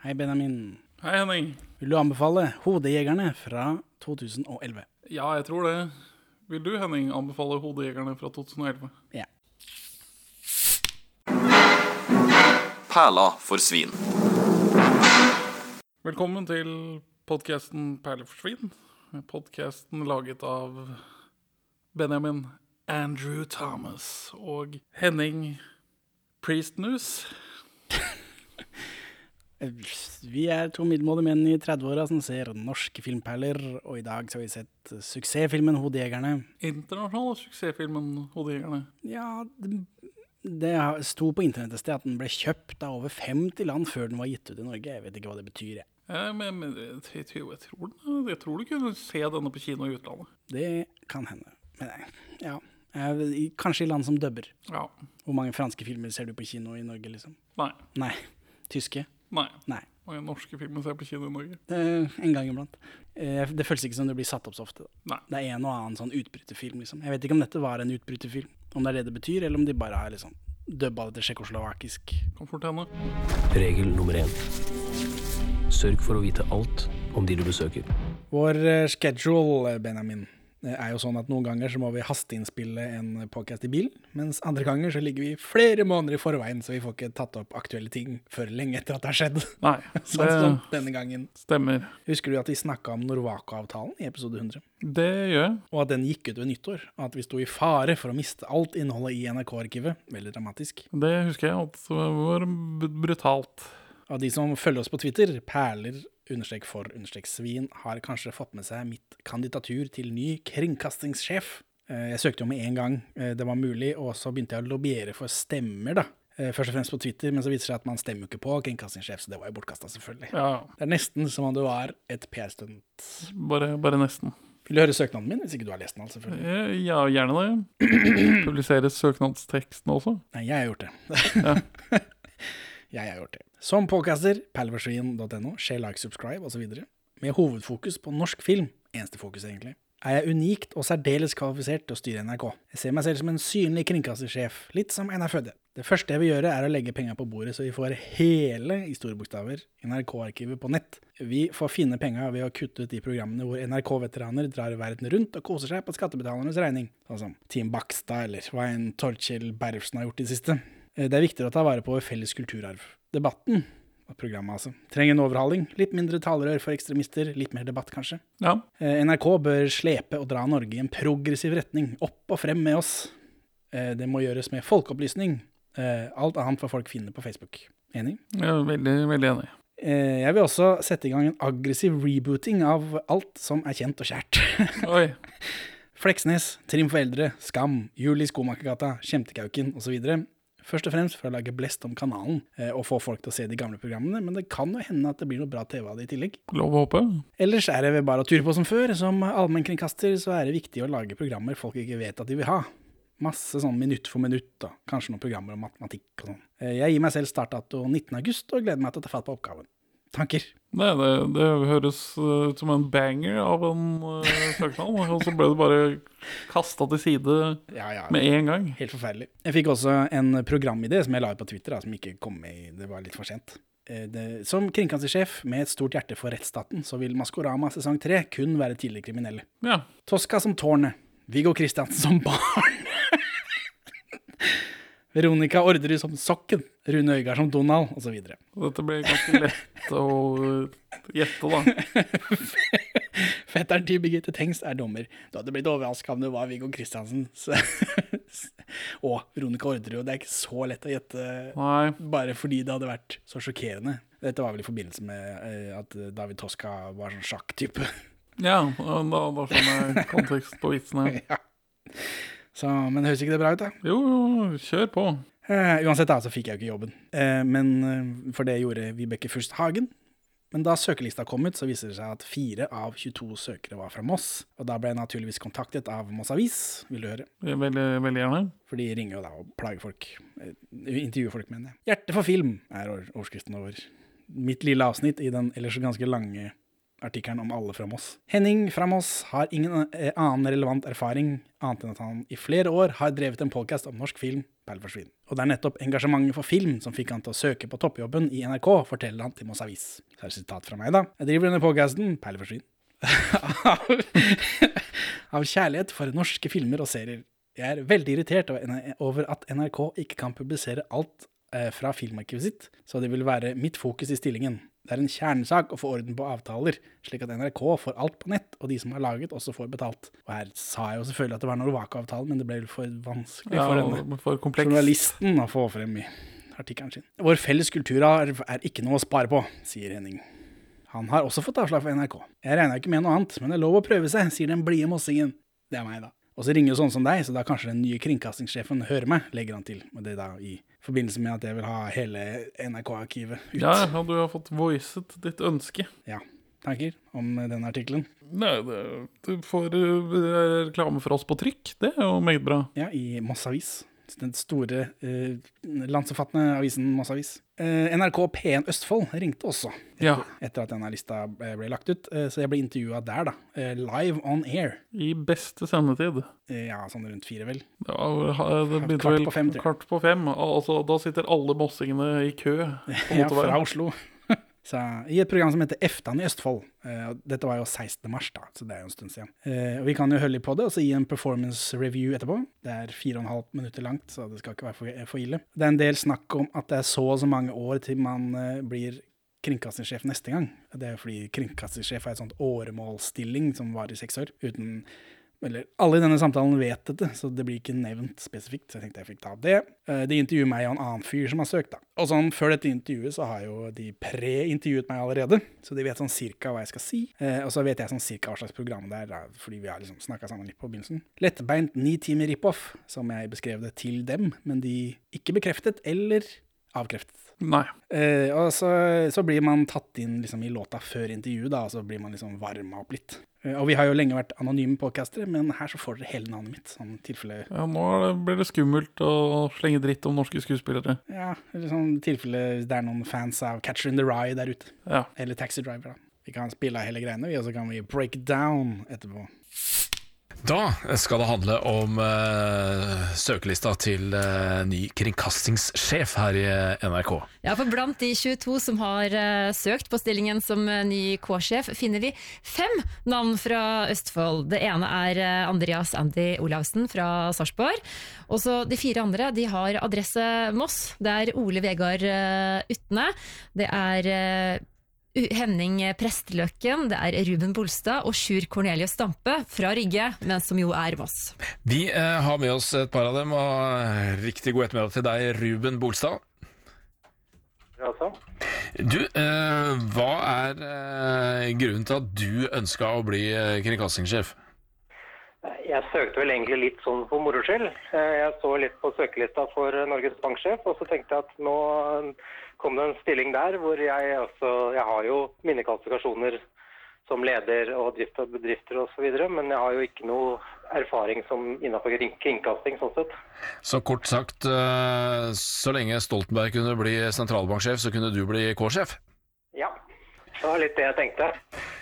Hei, Benjamin. Hei, Henning. Vil du anbefale Hodejegerne fra 2011? Ja, jeg tror det. Vil du, Henning, anbefale Hodejegerne fra 2011? Ja. Perla for svin. Velkommen til podkasten Perler for svin. Podkasten laget av Benjamin Andrew Thomas og Henning Priestnus. Vi er to middelmådige menn i 30-åra som ser norske filmperler, og i dag så har vi sett suksessfilmen Hodejegerne. Internasjonale suksessfilmen Hodejegerne. Ja, det, det sto på internett et sted at den ble kjøpt av over 50 land før den var gitt ut i Norge. Jeg vet ikke hva det betyr, jeg. Ja, men, men jeg, tror, jeg, tror, jeg tror du kunne se denne på kino i utlandet. Det kan hende. Men ja, i- kanskje i land som dubber. Ja. Hvor mange franske filmer ser du på kino i Norge, liksom? Nei. Nei. Tyske? Nei. Nei. Mange norske filmer ser jeg på kino i Norge. Eh, en gang iblant. Eh, det føles ikke som det blir satt opp så ofte. Da. Nei. Det er en og annen sånn utbryterfilm, liksom. Jeg vet ikke om dette var en utbryterfilm, om det er det det betyr, eller om de bare har liksom dubba det til tsjekkoslovakisk. Kan fort hende. Regel nummer én. Sørg for å vite alt om de du besøker. Vår eh, schedule, Benjamin, eh, er jo sånn at noen ganger så må vi hasteinnspille en podcast i bilen, mens andre ganger så ligger vi flere måneder i forveien, så vi får ikke tatt opp aktuelle ting før lenge etter at det har skjedd. Nei, Sånn som det denne gangen. stemmer. Husker du at vi snakka om Norwaco-avtalen i episode 100? Det gjør jeg. Og at den gikk ut ved nyttår, og at vi sto i fare for å miste alt innholdet i NRK-arkivet. Veldig dramatisk. Det husker jeg det var brutalt. Og de som følger oss på Twitter, perler understrek for understrek svin, har kanskje fått med seg mitt kandidatur til ny kringkastingssjef. Eh, Jeg søkte jo med en gang eh, det var mulig, og så begynte jeg å lobbyere for stemmer, da. Eh, Først og fremst på Twitter, men så viser det seg at man stemmer jo ikke på kringkastingssjef, så det var jo bortkasta, selvfølgelig. Ja, Det er nesten som om det var et PR-stunt. bare, bare nesten. Vil du høre søknaden min, hvis ikke du har lest den, alt, selvfølgelig? Ja, gjerne det. Publiseres søknadsteksten også? Nei, jeg har gjort det. jeg har gjort det. Som podcaster, palversvin.no, share, like, subscribe osv. Med hovedfokus på norsk film, eneste fokus egentlig, er jeg unikt og særdeles kvalifisert til å styre NRK. Jeg ser meg selv som en synlig kringkastersjef, litt som Einar Fødde. Det første jeg vil gjøre, er å legge penga på bordet, så vi får hele, i store bokstaver, NRK-arkivet på nett. Vi får finne penga ved å kutte ut de programmene hvor NRK-veteraner drar verden rundt og koser seg på skattebetalernes regning, sånn som Team Bakstad eller hva en Torkjell Berfsen har gjort i det siste. Eh, Det er viktigere å ta vare på vår felles kulturarv. Debatten, og programmet altså, trenger en overhaling. Litt mindre talerør for ekstremister, litt mer debatt kanskje. Ja. Eh, NRK bør slepe og dra Norge i en progressiv retning, opp og frem med oss. Eh, Det må gjøres med folkeopplysning. Eh, Alt annet får folk finne på Facebook. Enig? Er veldig, veldig enig. Jeg vil også sette i gang en aggressiv rebooting av alt som er kjent og kjært. Oi. Fleksnes, Trim for eldre, Skam, Jul i Skomakergata, Kjemtekauken osv. Først og fremst for å lage blest om kanalen eh, og få folk til å se de gamle programmene, men det kan jo hende at det blir noe bra TV av det i tillegg. Lov å håpe. Ellers er det vel bare å ture på som før. Som allmennkringkaster så er det viktig å lage programmer folk ikke vet at de vil ha. Masse sånn minutt for minutt, da. kanskje noen programmer om matematikk og sånn. Eh, Jeg gir meg selv startdato 19. august og gleder meg til å ta fatt på oppgaven. Tanker? Nei, det, det høres eh, ut som en banger av en uh, søknad, og så ble det bare kasta til side Ja, ja. med en gang. Helt forferdelig. Jeg fikk også en programidé som jeg la ut på Twitter, da, som ikke kom med Det var litt for sent. Eh, Det, som kringkastingssjef med et stort hjerte for rettsstaten, så vil Maskorama sesong tre kun være tidligere kriminelle. Ja. Toska som tårnet. Viggo Kristiansen som barn. Veronica Orderud som Sokken. Rune Øygard som Donald, osv. Dette ble ganske lett å gjette, da. Fetteren til Birgitte Tengs er dommer. Du hadde blitt overraska om det var Viggo Kristiansen. Og Veronica Orderud. Det er ikke så lett å gjette Nei. bare fordi det hadde vært så sjokkerende. Dette var vel i forbindelse med eh, at David Toska var sånn sjakktype. Ja, da, da skjønner jeg kontekst på vitsene. ja. Så, men høres ikke det bra ut, da? Jo, jo, kjør på. Eh, uansett da, så fikk jeg jo ikke jobben. Eh, men eh, For det gjorde Vibeke Fürst Hagen. Men da søkelista kom ut, så viser det seg at fire av 22 søkere var fra Moss. Og da ble jeg naturligvis kontaktet av Moss Avis, vil du høre. Veldig, veldig gjerne. For de ringer jo da og plager folk. Eh, Intervjuer folk, mener jeg. 'Hjerte for film' er over- overskriften over mitt lille avsnitt i den ellers ganske lange artikkelen om alle fra Moss. Henning fra Moss har ingen eh, annen relevant erfaring, annet enn at han i flere år har drevet en podkast om norsk film, Perle forsvinn. Og det er nettopp engasjementet for film som fikk han til å søke på toppjobben i NRK, forteller han til Moss Avis. Så er det et sitat fra meg, da. Jeg driver denne podkasten, Perle forsvinn, av kjærlighet for norske filmer og serier. Jeg er veldig irritert over at NRK ikke kan publisere alt eh, fra filmarkivet sitt, så det vil være mitt fokus i stillingen. Det er en kjernesak å få orden på avtaler, slik at NRK får alt på nett, og de som har laget, også får betalt. Og her sa jeg jo selvfølgelig at det var Norvaco-avtalen, men det ble for vanskelig Ja, for denne for journalisten å få frem i artikkelen sin. Vår felles kulturarv er ikke noe å spare på, sier Henning. Han har også fått avslag fra NRK. Jeg regna ikke med noe annet, men det er lov å prøve seg, sier den blide mossingen. Det er meg, da. Og så ringer jo sånne som deg, så da kanskje den nye kringkastingssjefen hører meg, legger han til. Og det da i forbindelse med at jeg vil ha hele NRK-arkivet ut. Ja, og du har fått voicet ditt ønske. Ja. Tanker om den artikkelen? Nei, det, du får eh, reklame for oss på trykk. Det er jo meget bra. Ja, i Moss Avis. Den store eh, landsomfattende avisen Masseavis. Eh, NRK P1 Østfold ringte også etter, Ja. etter at denne lista ble lagt ut. Eh, så jeg ble intervjua der, da. Eh, live on air. I beste sendetid. Eh, ja, sånn rundt fire, vel. Ja, det begynte vel på fem, kvart på fem. Altså, da sitter alle mossingene i kø Ja, fra. Oslo. Så, I et program som heter Eftan i Østfold. Uh, dette var jo 16. mars, da, så det er jo en stund siden. Uh, vi kan jo høre litt på det og så gi en performance review etterpå. Det er fire og en halv minutter langt, så det skal ikke være for, for ille. Det er en del snakk om at det er så og så mange år til man uh, blir kringkastingssjef neste gang. Det er jo fordi kringkastingssjef er et sånt åremålsstilling som varer i seks år. Uten eller alle i denne samtalen vet dette, så det blir ikke nevnt spesifikt. Så jeg tenkte jeg fikk ta det. Eh, De intervjuer meg og en annen fyr som har søkt, da. Og sånn før dette intervjuet så har jo de pre-intervjuet meg allerede, så de vet sånn cirka hva jeg skal si. Eh, og så vet jeg sånn cirka hva slags program det er, da, fordi vi har liksom snakka sammen litt på begynnelsen. Lettbeint ni timer rip-off, som jeg beskrev det til dem, men de ikke bekreftet eller avkreftet. Nei. Eh, og så, så blir man tatt inn liksom, i låta før intervjuet, da, og så blir man liksom varma opp litt. Eh, og vi har jo lenge vært anonyme podcastere, men her så får dere hele navnet mitt. Sånn tilfelle Ja, nå det, blir det skummelt å slenge dritt om norske skuespillere. Ja, eller sånn tilfelle det er noen fans av Catcher in the Rye der ute. Ja. Eller Taxi Driver, da. Vi kan spille hele greiene, vi, og så kan vi break down etterpå. Da skal det handle om uh, søkelista til uh, ny kringkastingssjef her i eh, NRK. Ja, for Blant de 22 som har uh, søkt på stillingen som ny K-sjef, finner vi fem navn fra Østfold. Det ene er Andreas Andy Olavsen fra Sarpsborg. Og så De fire andre de har adresse Moss. Det er Ole Vegard Utne. Det er Henning Presteløkken, det er Ruben Bolstad og Sjur Cornelius Stampe fra Rygge, men som jo er Voss. Vi eh, har med oss et par av dem, og eh, riktig god ettermiddag til deg, Ruben Bolstad. Ja, så. Du, eh, hva er eh, grunnen til at du ønska å bli eh, kringkastingssjef? Jeg søkte vel egentlig litt sånn for moro skyld. Eh, Jeg så litt på søkelista for eh, Norges banksjef, og så tenkte jeg at nå eh, kom det en stilling der hvor jeg også Jeg har jo mine kvalifikasjoner som leder og drift av bedrifter osv., men jeg har jo ikke noe erfaring som innenfor kring- kringkasting sånn sett. Så kort sagt, så lenge Stoltenberg kunne bli sentralbanksjef, så kunne du bli K-sjef? Det var litt det jeg tenkte.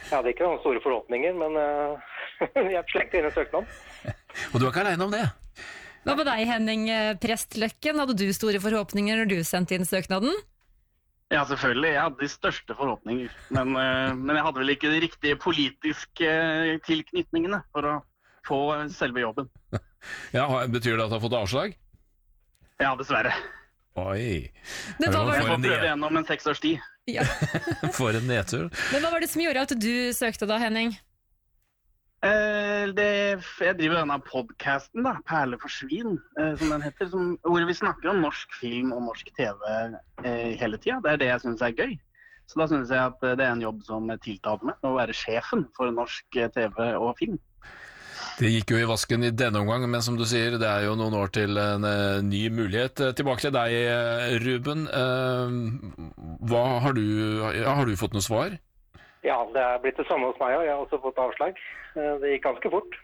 Jeg hadde ikke noen store forhåpninger, men eh, jeg slengte inn en søknad. Og du er ikke aleine om det? Hva med deg, Henning Prestløkken? Hadde du store forhåpninger når du sendte inn søknaden? Ja, selvfølgelig. Jeg hadde de største forhåpninger. Men, eh, men jeg hadde vel ikke de riktige politiske eh, tilknytningene for å få selve jobben. Ja, Betyr det at du har fått avslag? Ja, dessverre. Oi. Det, var Jeg får prøve igjennom gjennom en seks års tid. Ja. For en nedtur. Men hva var det som gjorde at du søkte da, Henning? Eh, det, jeg driver denne podkasten, da, 'Perle for svin', eh, som den heter. Som, hvor vi snakker om norsk film og norsk TV eh, hele tida. Det er det jeg syns er gøy. Så da syns jeg at eh, det er en jobb som tiltaler meg, å være sjefen for norsk eh, TV og film. Det gikk jo i vasken i denne omgang, men som du sier, det er jo noen år til en eh, ny mulighet. Eh, Tilbake til deg, eh, Ruben. Hva har du, har du fått noe svar? Ja, det er blitt det samme hos meg òg. Jeg har også fått avslag. Det gikk ganske fort.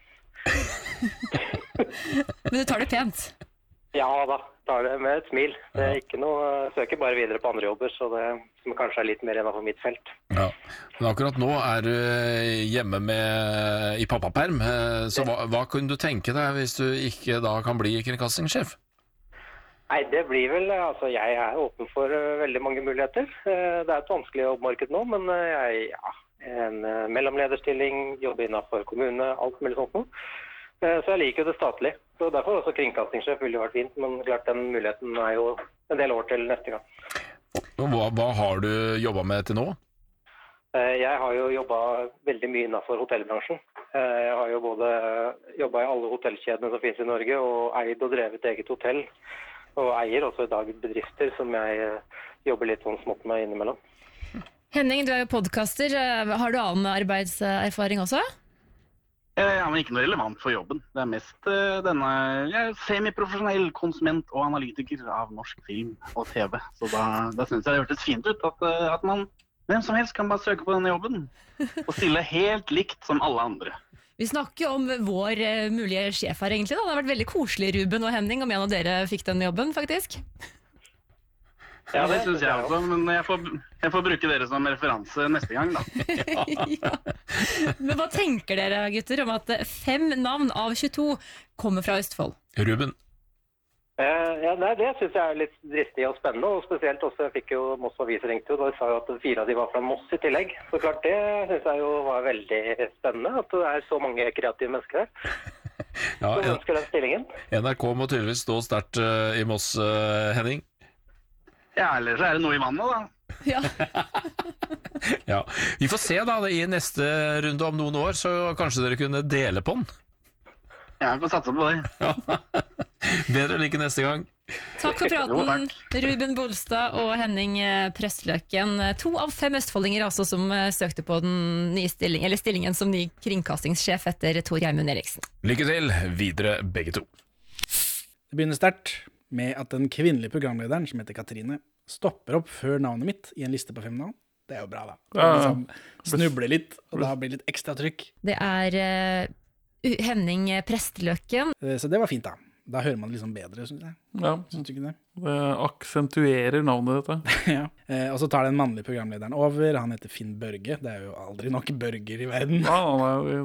Men du tar det pent. Ja da, tar det med et smil. Det er ikke noe, jeg søker bare videre på andre jobber, så det, som kanskje er litt mer innafor mitt felt. Ja. Men akkurat nå er du eh, hjemme med, i pappaperm, eh, så hva, hva kunne du tenke deg hvis du ikke da kan bli kringkastingssjef? Nei, det blir vel Altså, jeg er åpen for eh, veldig mange muligheter. Eh, det er et vanskelig jobbmarked nå, men eh, jeg ja, en eh, mellomlederstilling, jobbe innenfor kommune, alt mulig sånt noe. Eh, Så jeg liker jo det statlige. Så Derfor også kringkastingssjef ville vært fint, men klart den muligheten er jo en del år til neste gang. Hva, hva har du jobba med til nå? Eh, Jeg har jo jobba veldig mye innenfor hotellbransjen. Eh, Jeg har jo både jobba i alle hotellkjedene som finnes i Norge, og eid og drevet eget hotell. Og eier også i dag bedrifter som jeg jobber litt sånn smått med innimellom. Henning, du er jo podkaster. Har du annen arbeidserfaring også? Eh, Ja, men ikke noe relevant for jobben. Det er mest uh, denne Jeg er semiprofesjonell konsument og analytiker av norsk film og TV. Så da, da syns jeg det hørtes fint ut at, eh, at man hvem som helst kan bare søke på denne jobben. Og stille helt likt som alle andre. Vi snakker om vår uh, mulige sjef her, egentlig. Da. Det har vært veldig koselig, Ruben og Henning, om en av dere fikk den jobben, faktisk. Ja, det syns jeg også, men jeg får, jeg får bruke dere som referanse neste gang, da. ja. Men hva tenker dere, gutter, om at fem navn av 22 kommer fra Østfold? Ruben? Eh, Ja, nei, Det syns jeg er litt dristig og spennende. og spesielt også, Jeg fikk jo Moss Avis ringte jo, og de sa jo at fire av de var fra Moss i tillegg. Så klart Det syns jeg jo var veldig spennende. At det er så mange kreative mennesker her Ja, som ønsker den stillingen. NRK må tydeligvis stå sterkt uh, i Moss, uh, Henning. Ja, ellers er det noe i vannet, da. Ja. Ja. Vi får se da i neste runde om noen år, så kanskje dere kunne dele på den. Ja, jeg får satse på det. Bedre lykke neste gang. Takk for Jo, praten, takk. Ruben Bolstad og Henning eh, Prestløken. To av fem østfoldinger altså som eh, søkte på den nye stilling, eller stillingen som ny kringkastingssjef etter Tor Gjermund Eriksen. Lykke til videre, begge to. Det begynner sterkt med at den kvinnelige programlederen, som heter Katrine, stopper opp før navnet mitt i en liste på fem navn. Det er jo bra, da. Liksom, snubler litt, og da blir det litt ekstra trykk. Det er uh, Henning Prestløken. Eh, Så det var fint, da. Da hører man det liksom bedre, syns jeg. Ja, Synes du ikke det? det aksentuerer navnet dette. ja. Eh, Og så tar den mannlige programlederen over. Han heter Finn Børge. Det er jo aldri nok børger i verden. Ja, nei, vi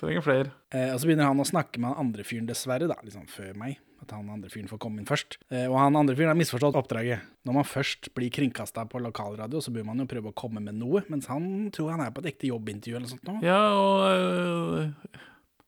trenger flere. Eh, og så begynner han å snakke med han andre fyren, dessverre, da, liksom før meg. At han andre fyren får komme inn først. Eh, og han andre fyren har misforstått oppdraget. Når man først blir kringkasta på lokalradio, så bør man jo prøve å komme med noe, mens han tror han er på et ekte jobbintervju eller sånt nå. Ja, og øh,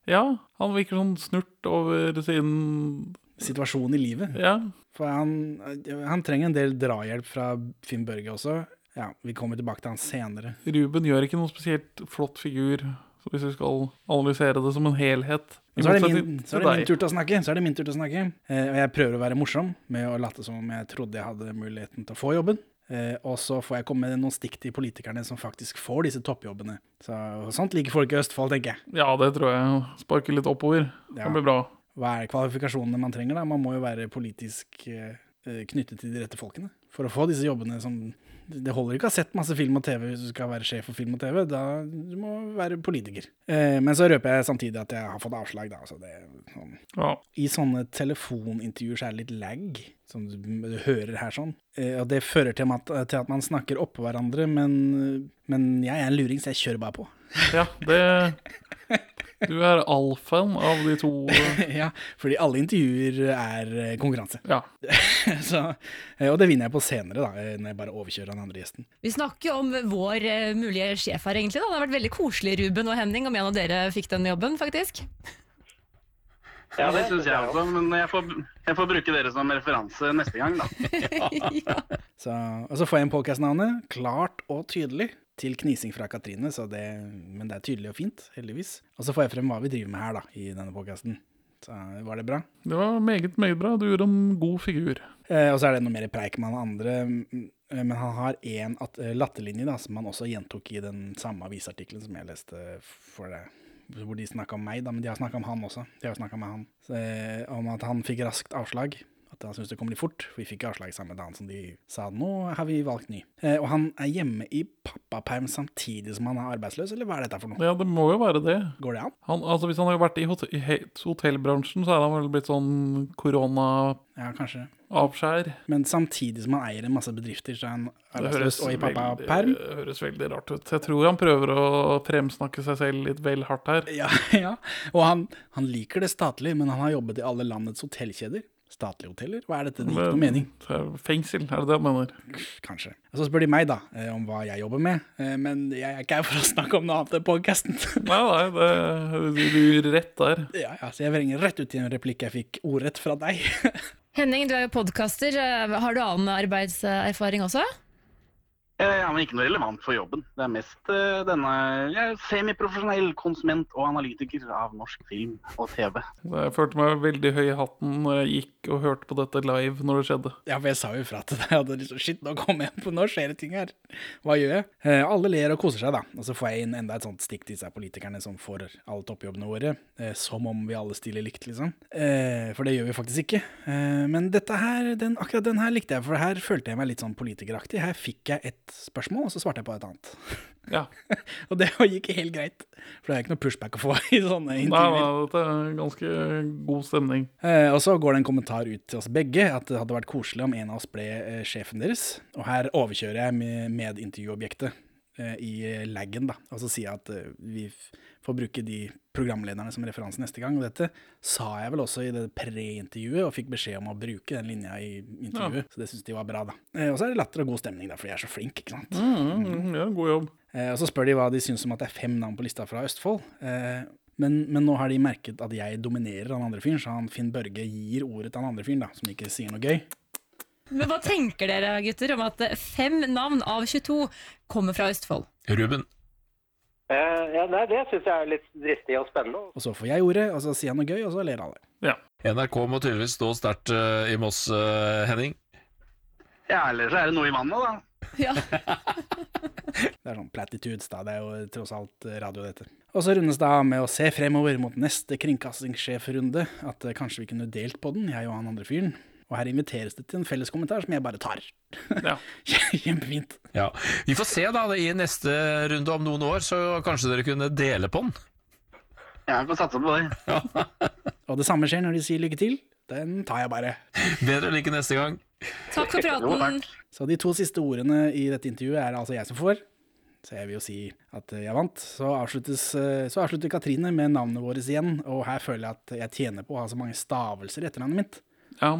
Ja, han virker sånn snurt over sin Situasjonen i livet. Ja, For han, eh, han trenger en del drahjelp fra Finn Børge også. Ja, vi kommer tilbake til han senere. Ruben gjør ikke noen spesielt flott figur, så hvis vi skal analysere det som en helhet. Så er, det min, så er det min tur til å snakke. Så er det min tur til å snakke. Eh, og jeg prøver å være morsom med å late som om jeg trodde jeg hadde muligheten til å få jobben. Eh, og så får jeg komme med noen stikk til politikerne som faktisk får disse toppjobbene. Så Sånt liker folk i Østfold, tenker jeg. Ja, det tror jeg. Sparke litt oppover. Ja. Det blir bra. Hva er kvalifikasjonene man trenger? da? Man må jo være politisk eh, knyttet til de rette folkene for å få disse jobbene som Det holder ikke å ha sett masse film og TV hvis du skal være sjef for film og TV. Da du må være politiker. Eh, men så røper jeg samtidig at jeg har fått avslag, da. Så det, sånn. Ja. I sånne telefonintervjuer så er det litt lag, som du, du hører her sånn. Eh, og det fører til at, til at man snakker oppå hverandre, men, men jeg er en luring, så jeg kjører bare på. ja, det Du er alfaen av de to. ja, fordi alle intervjuer er eh, konkurranse. Ja. så, eh, og det vinner jeg på senere, da, eh, når jeg bare overkjører den andre gjesten. Vi snakker jo om vår mulige sjef her, egentlig. Da. Det har vært veldig koselig, Ruben og Henning, om en av dere fikk den jobben, faktisk. Ja, det syns jeg også, men jeg får, jeg får bruke dere som referanse neste gang, da. ja. Så, og så får jeg en podkast-navnet klart og tydelig, til knising fra Katrine, så det, men det er tydelig og fint, heldigvis. Og så får jeg frem hva vi driver med her, da, i denne podcasten. Så var det bra. Det var meget, meget bra. Du gjorde en god figur. Eh, og så er det noe mer preik med han andre, eh, men han har én eh, latterlinje da, som han også gjentok i den samme avisartikkelen som jeg leste for det. Hvor de snakka om meg, da, men de har snakka om han også. De har snakka med han. Så, eh, om at han fikk raskt avslag. At han syntes det kom litt fort, for vi fikk avslag samme dagen som de sa nå har vi valgt ny. Eh, og han er hjemme i pappaperm samtidig som han er arbeidsløs, eller hva er dette for noe? Ja, det må jo være det. Går det an? Han, altså Hvis han har vært i hotell, i hotellbransjen, så er han vel blitt sånn korona-avskjær. Ja, kanskje. Men samtidig som han eier en masse bedrifter, så er han arbeidsløs og i pappaperm. det høres veldig rart ut. Jeg tror han prøver å fremsnakke seg selv litt vel hardt her. Ja, ja. Og han, han liker det statlig, men han har jobbet i alle landets hotellkjeder. Statlige hoteller? Hva er dette? Det gir ikke noe mening. Fengsel, er det det han mener? Kanskje. Og så spør de meg, da, eh, om hva jeg jobber med. Eh, Men jeg er ikke her for å snakke om noe annet enn podkasten. Nei, nei, det, du du rett der. Ja, ja, så jeg vrenger rett ut i en replikk jeg fikk ordrett fra deg. Henning, du er jo podkaster. Har du annen arbeidserfaring også? Eh, Ja, men ikke noe relevant for jobben. Det er mest uh, denne ja, er semiprofesjonell konsument og analytiker av norsk film og TV. Jeg følte meg veldig høy i hatten når jeg gikk og hørte på dette live når det skjedde. Ja, for jeg sa jo fra til deg at liksom, shit, nå kommer jeg på, nå skjer det ting her. Hva gjør jeg? Eh, alle ler og koser seg, da. Og så får jeg inn enda et sånt stikk til disse politikerne som får alle toppjobbene våre. Eh, som om vi alle stiller likt, liksom. Eh, for det gjør vi faktisk ikke. Eh, men dette her, den, akkurat den her likte jeg, for her følte jeg meg litt sånn politikeraktig. Her fikk jeg et spørsmål, og så svarte jeg på et annet. Ja. og det gikk helt greit, for det er ikke noe pushback å få i sånne intervjuer. nei, dette er ganske god stemning. Eh, og så går det en kommentar ut til oss begge at det hadde vært koselig om en av oss ble eh, sjefen deres. Og her overkjører jeg med medintervjuobjektet eh, i eh, laggen, da. Og så sier jeg at eh, vi får bruke de programlederne som referanse neste gang. Og dette sa jeg vel også i det pre-intervjuet, og fikk beskjed om å bruke den linja i intervjuet. Så det syns de var bra, da. Eh, og så er det latter og god stemning, da, fordi jeg er så flink, ikke sant. Mm, ja, god jobb. Eh, og så spør de hva de syns om at det er fem navn på lista fra Østfold. Eh, men, men nå har de merket at jeg dominerer han andre fyren, så han Finn Børge gir ordet til han andre fyren, da, som ikke sier noe gøy. Men Hva tenker dere gutter om at fem navn av 22 kommer fra Østfold? Ruben. Uh, ja, nei, det syns jeg er litt dristig og spennende. Og så får jeg ordet, og så sier han noe gøy, og så ler alle. NRK må tydeligvis stå sterkt uh, i Moss, uh, Henning. Ja, eller så er det noe i vannet, da. Ja. Det er sånn platitudes, da. Det er jo tross alt radio, dette. Og så rundes det av med å se fremover mot neste kringkastingssjefrunde. At kanskje vi kunne delt på den, jeg og han andre fyren. Og her inviteres det til en felles kommentar som jeg bare tar. Ja. Kjempefint. Ja. Vi får se da i neste runde om noen år, så kanskje dere kunne dele på den. Ja, vi får satse på det. Og det samme skjer når de sier lykke til. Den tar jeg bare. Bedre lykke neste gang. Takk for praten. Så de to siste ordene i dette intervjuet er det altså jeg som får. Så jeg vil jo si at jeg vant. Så, avsluttes, eh, så avslutter Katrine med navnet vårt igjen, og her føler jeg at jeg tjener på å ha så mange stavelser i etternavnet mitt. Ja.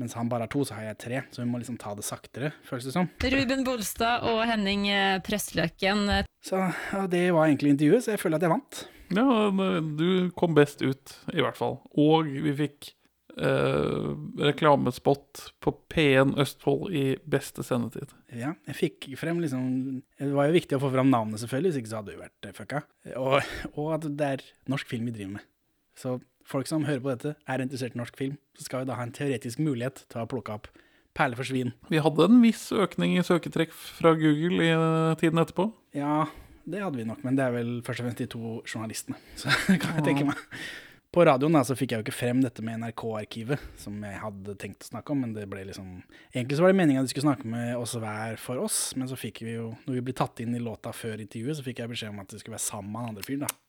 Mens han bare har to, så har jeg tre, så vi må liksom ta det saktere, føles det som. Ruben Bolstad og Henning eh, eh, Så ja, det var egentlig intervjuet, så jeg føler at jeg vant. ja, du kom best ut, i hvert fall. Og vi fikk eh, reklamespot på P1 Østfold i beste sendetid. Ja, jeg fikk frem liksom Det var jo viktig å få fram navnet, selvfølgelig, hvis ikke så hadde du vært eh, fucka. Og, og at det er norsk film vi driver med. Så folk som hører på dette, er interessert i norsk film, så skal vi da ha en teoretisk mulighet til å plukke opp Perle for svin. Vi hadde en viss økning i søketrekk fra Google i eh, tiden etterpå. Ja, det hadde vi nok, men det er vel først og fremst de to journalistene. Så kan jeg tenke meg. På radioen da, så fikk jeg jo ikke frem dette med NRK-arkivet, som jeg hadde tenkt å snakke om, men det ble liksom Egentlig så var det meningen at de skulle snakke med oss hver for oss, men så fikk vi jo, når vi ble tatt inn i låta før intervjuet, så fikk jeg beskjed om at det skulle være sammen med han andre fyren, da.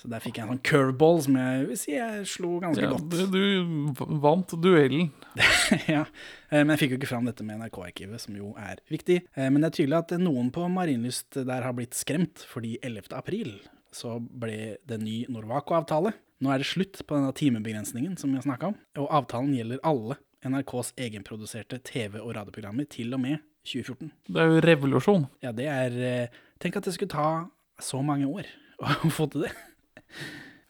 Så der fikk jeg en sånn curveball som jeg vil si jeg slo ganske Ja, godt. du, vant duellen. ja, eh, Men jeg fikk jo ikke fram dette med NRK-arkivet, som jo er viktig. Eh, Men det er tydelig at noen på Marienlyst der har blitt skremt, fordi 11. april så ble det ny Norwaco-avtale. Nå er det slutt på denne timebegrensningen som vi har snakka om, og avtalen gjelder alle NRKs egenproduserte TV- og radioprogrammer til og med 2014. Det er jo revolusjon. Ja, det er eh, Tenk at det skulle ta så mange år å få til det.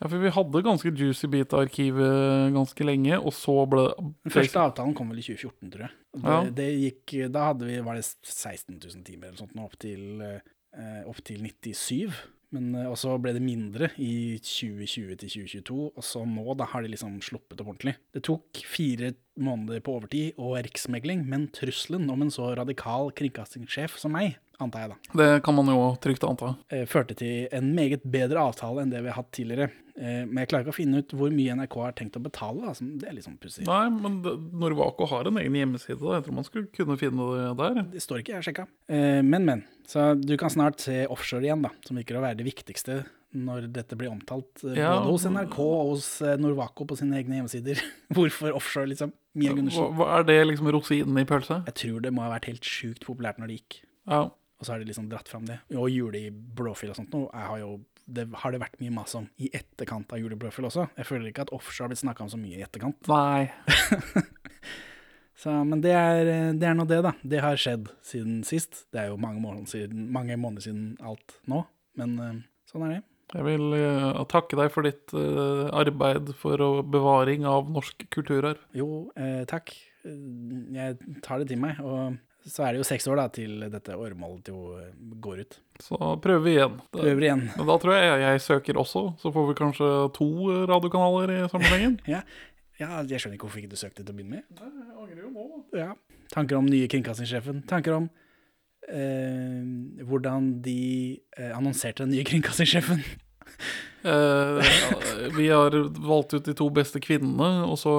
Ja, for vi hadde ganske juicy bit av arkivet ganske lenge, og så ble Den første avtalen kom vel i 2014, tror jeg. Det, Ja. det gikk, da hadde vi, var det 16 000 timer eller sånt, opp til, eh, opp til 97. Men eh, og så ble det mindre i 2020 til 2022, og så nå da har de liksom sluppet opp ordentlig. Det tok fire måneder på overtid og riksmegling, men trusselen om en så radikal kringkastingssjef som meg, antar jeg da, Det kan man jo trygt anta. eh, førte til en meget bedre avtale enn det vi har hatt tidligere. Eh, Men jeg klarer ikke å finne ut hvor mye NRK har tenkt å betale. Altså, Det er litt sånn pussig. Nei, men Norwaco har en egen hjemmeside. da. Jeg tror man skulle kunne finne det der. Det står ikke, jeg har sjekka. Eh, Men, men. Så du kan snart se offshore igjen, da, som virker å være det viktigste når dette blir omtalt. eh, Ja. Både hos NRK og hos eh, Norwaco på sine egne hjemmesider. Hvorfor offshore, liksom? Mia Gundersen. hva Er det liksom rosinen i pølsa? Jeg tror det må ha vært helt sjukt populært når det gikk. Ja. Og så har de liksom dratt fram det. Og Jule i blåfil og sånt noe har det har det vært mye mas om i etterkant av Jule i blåfil også. Jeg føler ikke at offshore har blitt snakka om så mye i etterkant. Nei. Så, men det er, det er nå det, da. Det har skjedd siden sist. Det er jo mange måneder siden, mange måneder siden alt nå, men eh, sånn er det. Jeg vil uh, takke deg for ditt uh, arbeid for bevaring av norsk kulturarv. Jo, eh, takk. Jeg tar det til meg. Og så er det jo seks år da til dette åremålet jo går ut. Så prøver vi igjen. Det- Prøver igjen. Men da tror jeg jeg søker også, så får vi kanskje to radiokanaler i sammenhengen. Ja, ja, jeg skjønner ikke hvorfor ikke du søkte til å begynne med. Jeg angrer jo nå. Ja. Tanker om nye kringkastingssjefen. Tanker om eh, hvordan de eh, annonserte den nye kringkastingssjefen. Eh, vi har valgt ut de to beste kvinnene, og så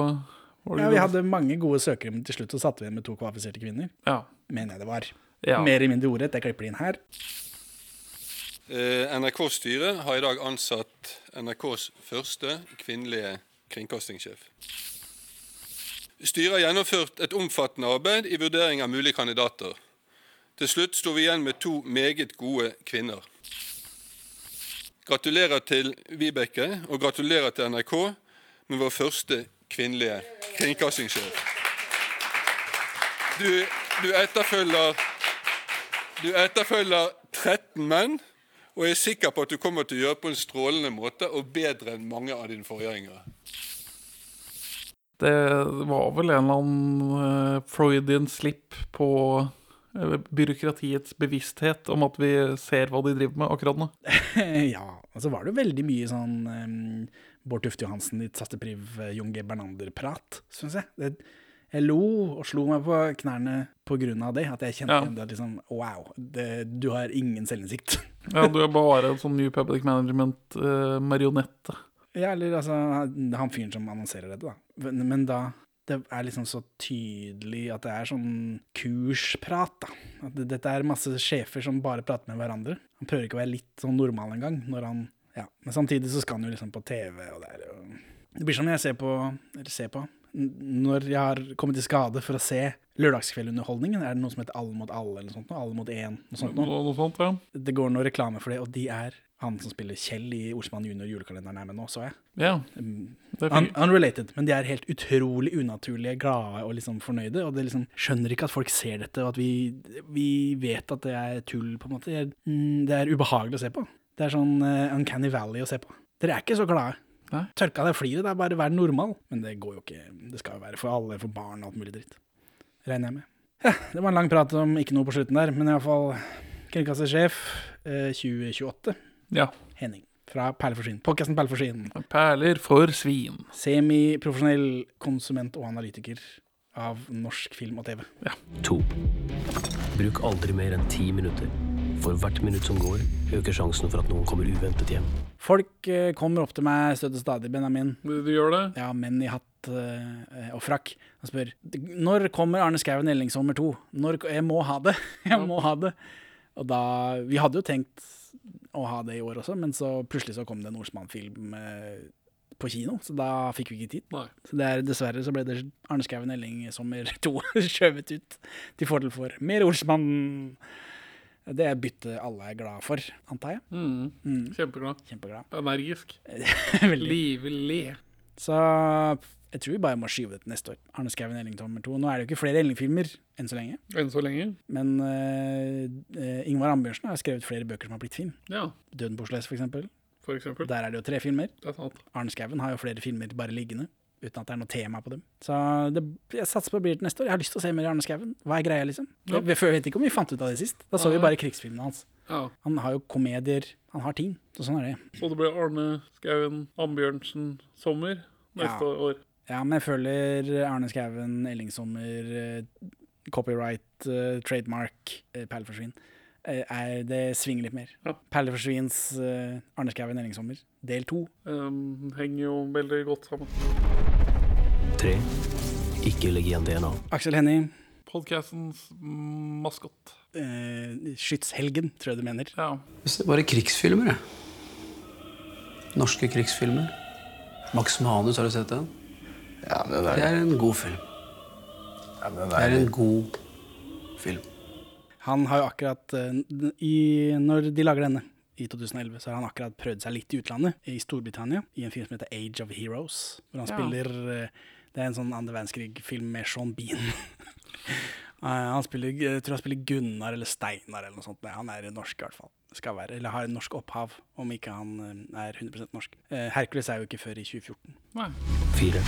var det Ja, vi hadde mange gode søkere, men til slutt så satte vi igjen med to kvalifiserte kvinner. Ja. Mener jeg det var. Ja. Mer eller mindre ordrett. Jeg klipper det inn her. Eh, NRK-styret har i dag ansatt NRKs første kvinnelige kringkastingssjef. Styret har gjennomført et omfattende arbeid i vurdering av mulige kandidater. Til slutt sto vi igjen med to meget gode kvinner. Gratulerer til Vibeke, og gratulerer til NRK med vår første kvinnelige kringkastingssjef. Du, du etterfølger du etterfølger 13 menn, og jeg er sikker på at du kommer til å gjøre på en strålende måte og bedre enn mange av dine forgjengere. Det var vel en eller annen eh, Freudian slip på byråkratiets bevissthet om at vi ser hva de driver med akkurat nå. ja, og så var det jo veldig mye sånn um, Bård Tufte Johansen, ditt satte priv, eh, Jon G. Bernander-prat, syns jeg. Det, jeg lo og slo meg på knærne av det. At jeg kjente Ja. igjen det liksom Wow, det, du har ingen selvinnsikt. Ja, du er bare en sånn New Public Management-marionette. ja, eller altså han fyren som annonserer dette, da. Men, men da det er liksom så tydelig at det er sånn kursprat, da. At det, dette er masse sjefer som bare prater med hverandre. Han prøver ikke å være litt sånn normal engang, Ja. Men samtidig så skal han jo liksom på TV, og det er jo Det blir som jeg ser på Eller ser på Når jeg har kommet i skade for å se Lørdagskveldunderholdningen, er det noe som heter Alle mot alle, eller noe sånt? Alle mot én, noe sånt noe? Det går noe reklame for det, og de er han som spiller Kjell i Olsmann junior julekalenderen er med nå, så jeg. Ja, Mm, det er Un unrelated, men de er helt utrolig unaturlige, glade og liksom fornøyde. Og det liksom skjønner ikke at folk ser dette, og at vi, vi vet at det er tull, på en måte. Det er, mm, det er ubehagelig å se på. Det er sånn uh, Uncanny Valley å se på. Dere er ikke så glade. Nei. Tørka deg fliret, det er bare å være normal. Men det går jo ikke. Det skal jo være for alle, for barn og alt mulig dritt. Regner jeg med. Ja, det var en lang prat om ikke noe på slutten der, men iallfall kringkastersjef eh, 2028. Ja. Henning. Fra Perler for svin. Podkasten Perler for svin. Perler for svin. Semiprofesjonell konsument og analytiker av norsk film og TV. To. Bruk aldri mer enn ti minutter. For hvert minutt som går, øker sjansen for at noen kommer uventet hjem. Folk eh, kommer opp til meg støtt og stadig, Benjamin. Du, du gjør det? Ja, menn i hatt eh, og frakk. Og spør når kommer Arne Skouen Ellingsommer 2? Når, jeg må ha det. Jeg må ha det. Og da Vi hadde jo tenkt å ha det i år også, men så plutselig så kom det en Olsmann-film eh, på kino, så da fikk vi ikke tid. Nei. Så det er, dessverre så ble det Arne Skouen Elling sommer 2 skjøvet ut til fordel for mer Olsmann. Det er byttet alle er glad for, antar jeg. Mm. Mm, Kjempeglad. kjempeglad. Energisk. Livlig. Så jeg tror vi bare må skyve det til neste år. Arne Skouen Elling nummer to. Nå er det jo ikke flere Elling-filmer enn så lenge. Enn så lenge. Men uh, Ingvar Ambjørnsen har skrevet flere bøker som har blitt film. Ja, Døden på Oslo S, for eksempel. for eksempel. Der er det jo tre filmer. Det er sant. Arne Skouen har jo flere filmer bare liggende, uten at det er noe tema på dem. Så det, jeg satser på det blir til neste år. Jeg har lyst til å se mer Arne Skouen. Hva er greia, liksom? Ja. Jeg, jeg vet ikke om vi fant ut av det sist. Da så vi bare krigsfilmene hans. Ja. Han har jo komedier. Han har ting. Så sånn er det. Så det blir Arne Skouen, Ambjørnsen sommer neste Ja. år. Ja, men jeg føler Arne Skouen, Ellingsommer, eh, copyright, eh, trademark, Perleforsvinn eh, er Det svinger litt mer. Ja. Perleforsvinns uh, Arne Skouen, Ellingsommer, del to. Um, henger jo veldig godt sammen. Tre. Ikke legg igjen DNA. Aksel Hennie, Podcastens maskot. uh, Skytshelgen, tror jeg du mener. Ja. Jeg ser bare krigsfilmer, jeg. Norske krigsfilmer. Max Manus, har du sett den? Ja, men den Det er, er en god film. ja, men den Det er er en god film. Han har jo akkurat uh, i, Når de lager denne, i 2011, så har han akkurat prøvd seg litt i utlandet, i Storbritannia, i en film som heter Age of Heroes. Hvor han Ja. spiller uh, Det er en sånn andre verdenskrig-film med Sean Bean. Uh, han spiller, jeg tror han spiller Gunnar eller Steinar eller noe sånt. Nei, Han er norsk i hvert fall. Skal være, eller har norsk opphav, om ikke han uh, er 100% norsk. Uh, Hercules er jo ikke før i 2014. Nei. Fire.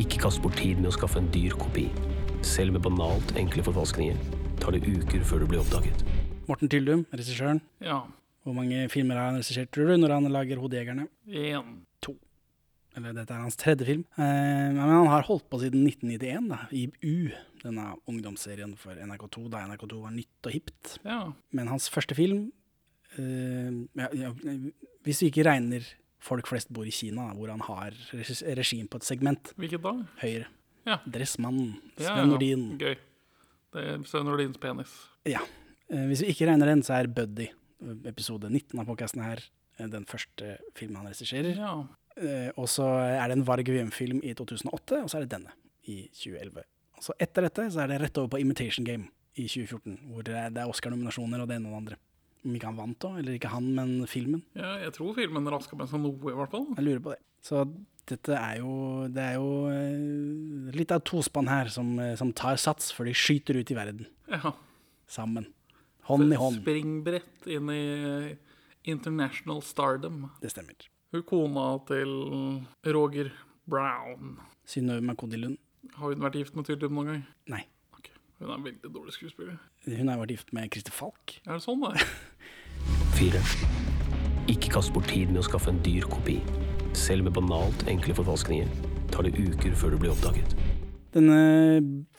Ikke kast bort tid med å skaffe en dyr kopi. Selv med banalt enkle forfalskninger tar det uker før du blir oppdaget. Morten Tyldum, regissøren. Ja. Hvor mange filmer har han regissert, tror du, når han lager Hodejegerne? Én. Eller dette er hans tredje film. Eh, men han har holdt på siden 1991, da, i U, denne ungdomsserien for NRK2, da NRK2 var nytt og hipt. Ja. Men hans første film eh, ja, ja, Hvis vi ikke regner Folk flest bor i Kina, da, hvor han har regien på et segment. Hvilket da? Høyre. Ja. Dressmannen. Sven Nordin. Gøy. Det er Sven Nordins penis. Ja. Eh, hvis vi ikke regner den, så er Buddy, eh, episode 19 av podkasten her, eh, den første filmen han regisserer. Ja. Eh, og så er det en Varg VM-film i 2008, og så er det denne i 2011. Og så etter dette så er det rett over på Imitation Game i 2014, hvor det er, er Oscar-nominasjoner og det ene og det andre. Om ikke han vant da, eller ikke han, men filmen. ja, jeg tror filmen raska med seg noe, i hvert fall. Jeg lurer på det. Så dette er jo, det er jo eh, litt av tospann her som, eh, som tar sats før de skyter ut i verden. Ja. Sammen. Hånd i hånd. Springbrett inn i international stardom. Det stemmer. Hun kona til Roger Brown. Synnøve Mercodi Lund. Har hun vært gift med Tyrdum noen gang? Nei. Ok. Hun er en veldig dårlig skuespiller. Hun har vært gift med Christer Falk. Er det sånn, det? Fire. Ikke kast bort tid med å skaffe en dyr kopi. Selv med banalt enkle forfalskninger tar det uker før du blir oppdaget. Denne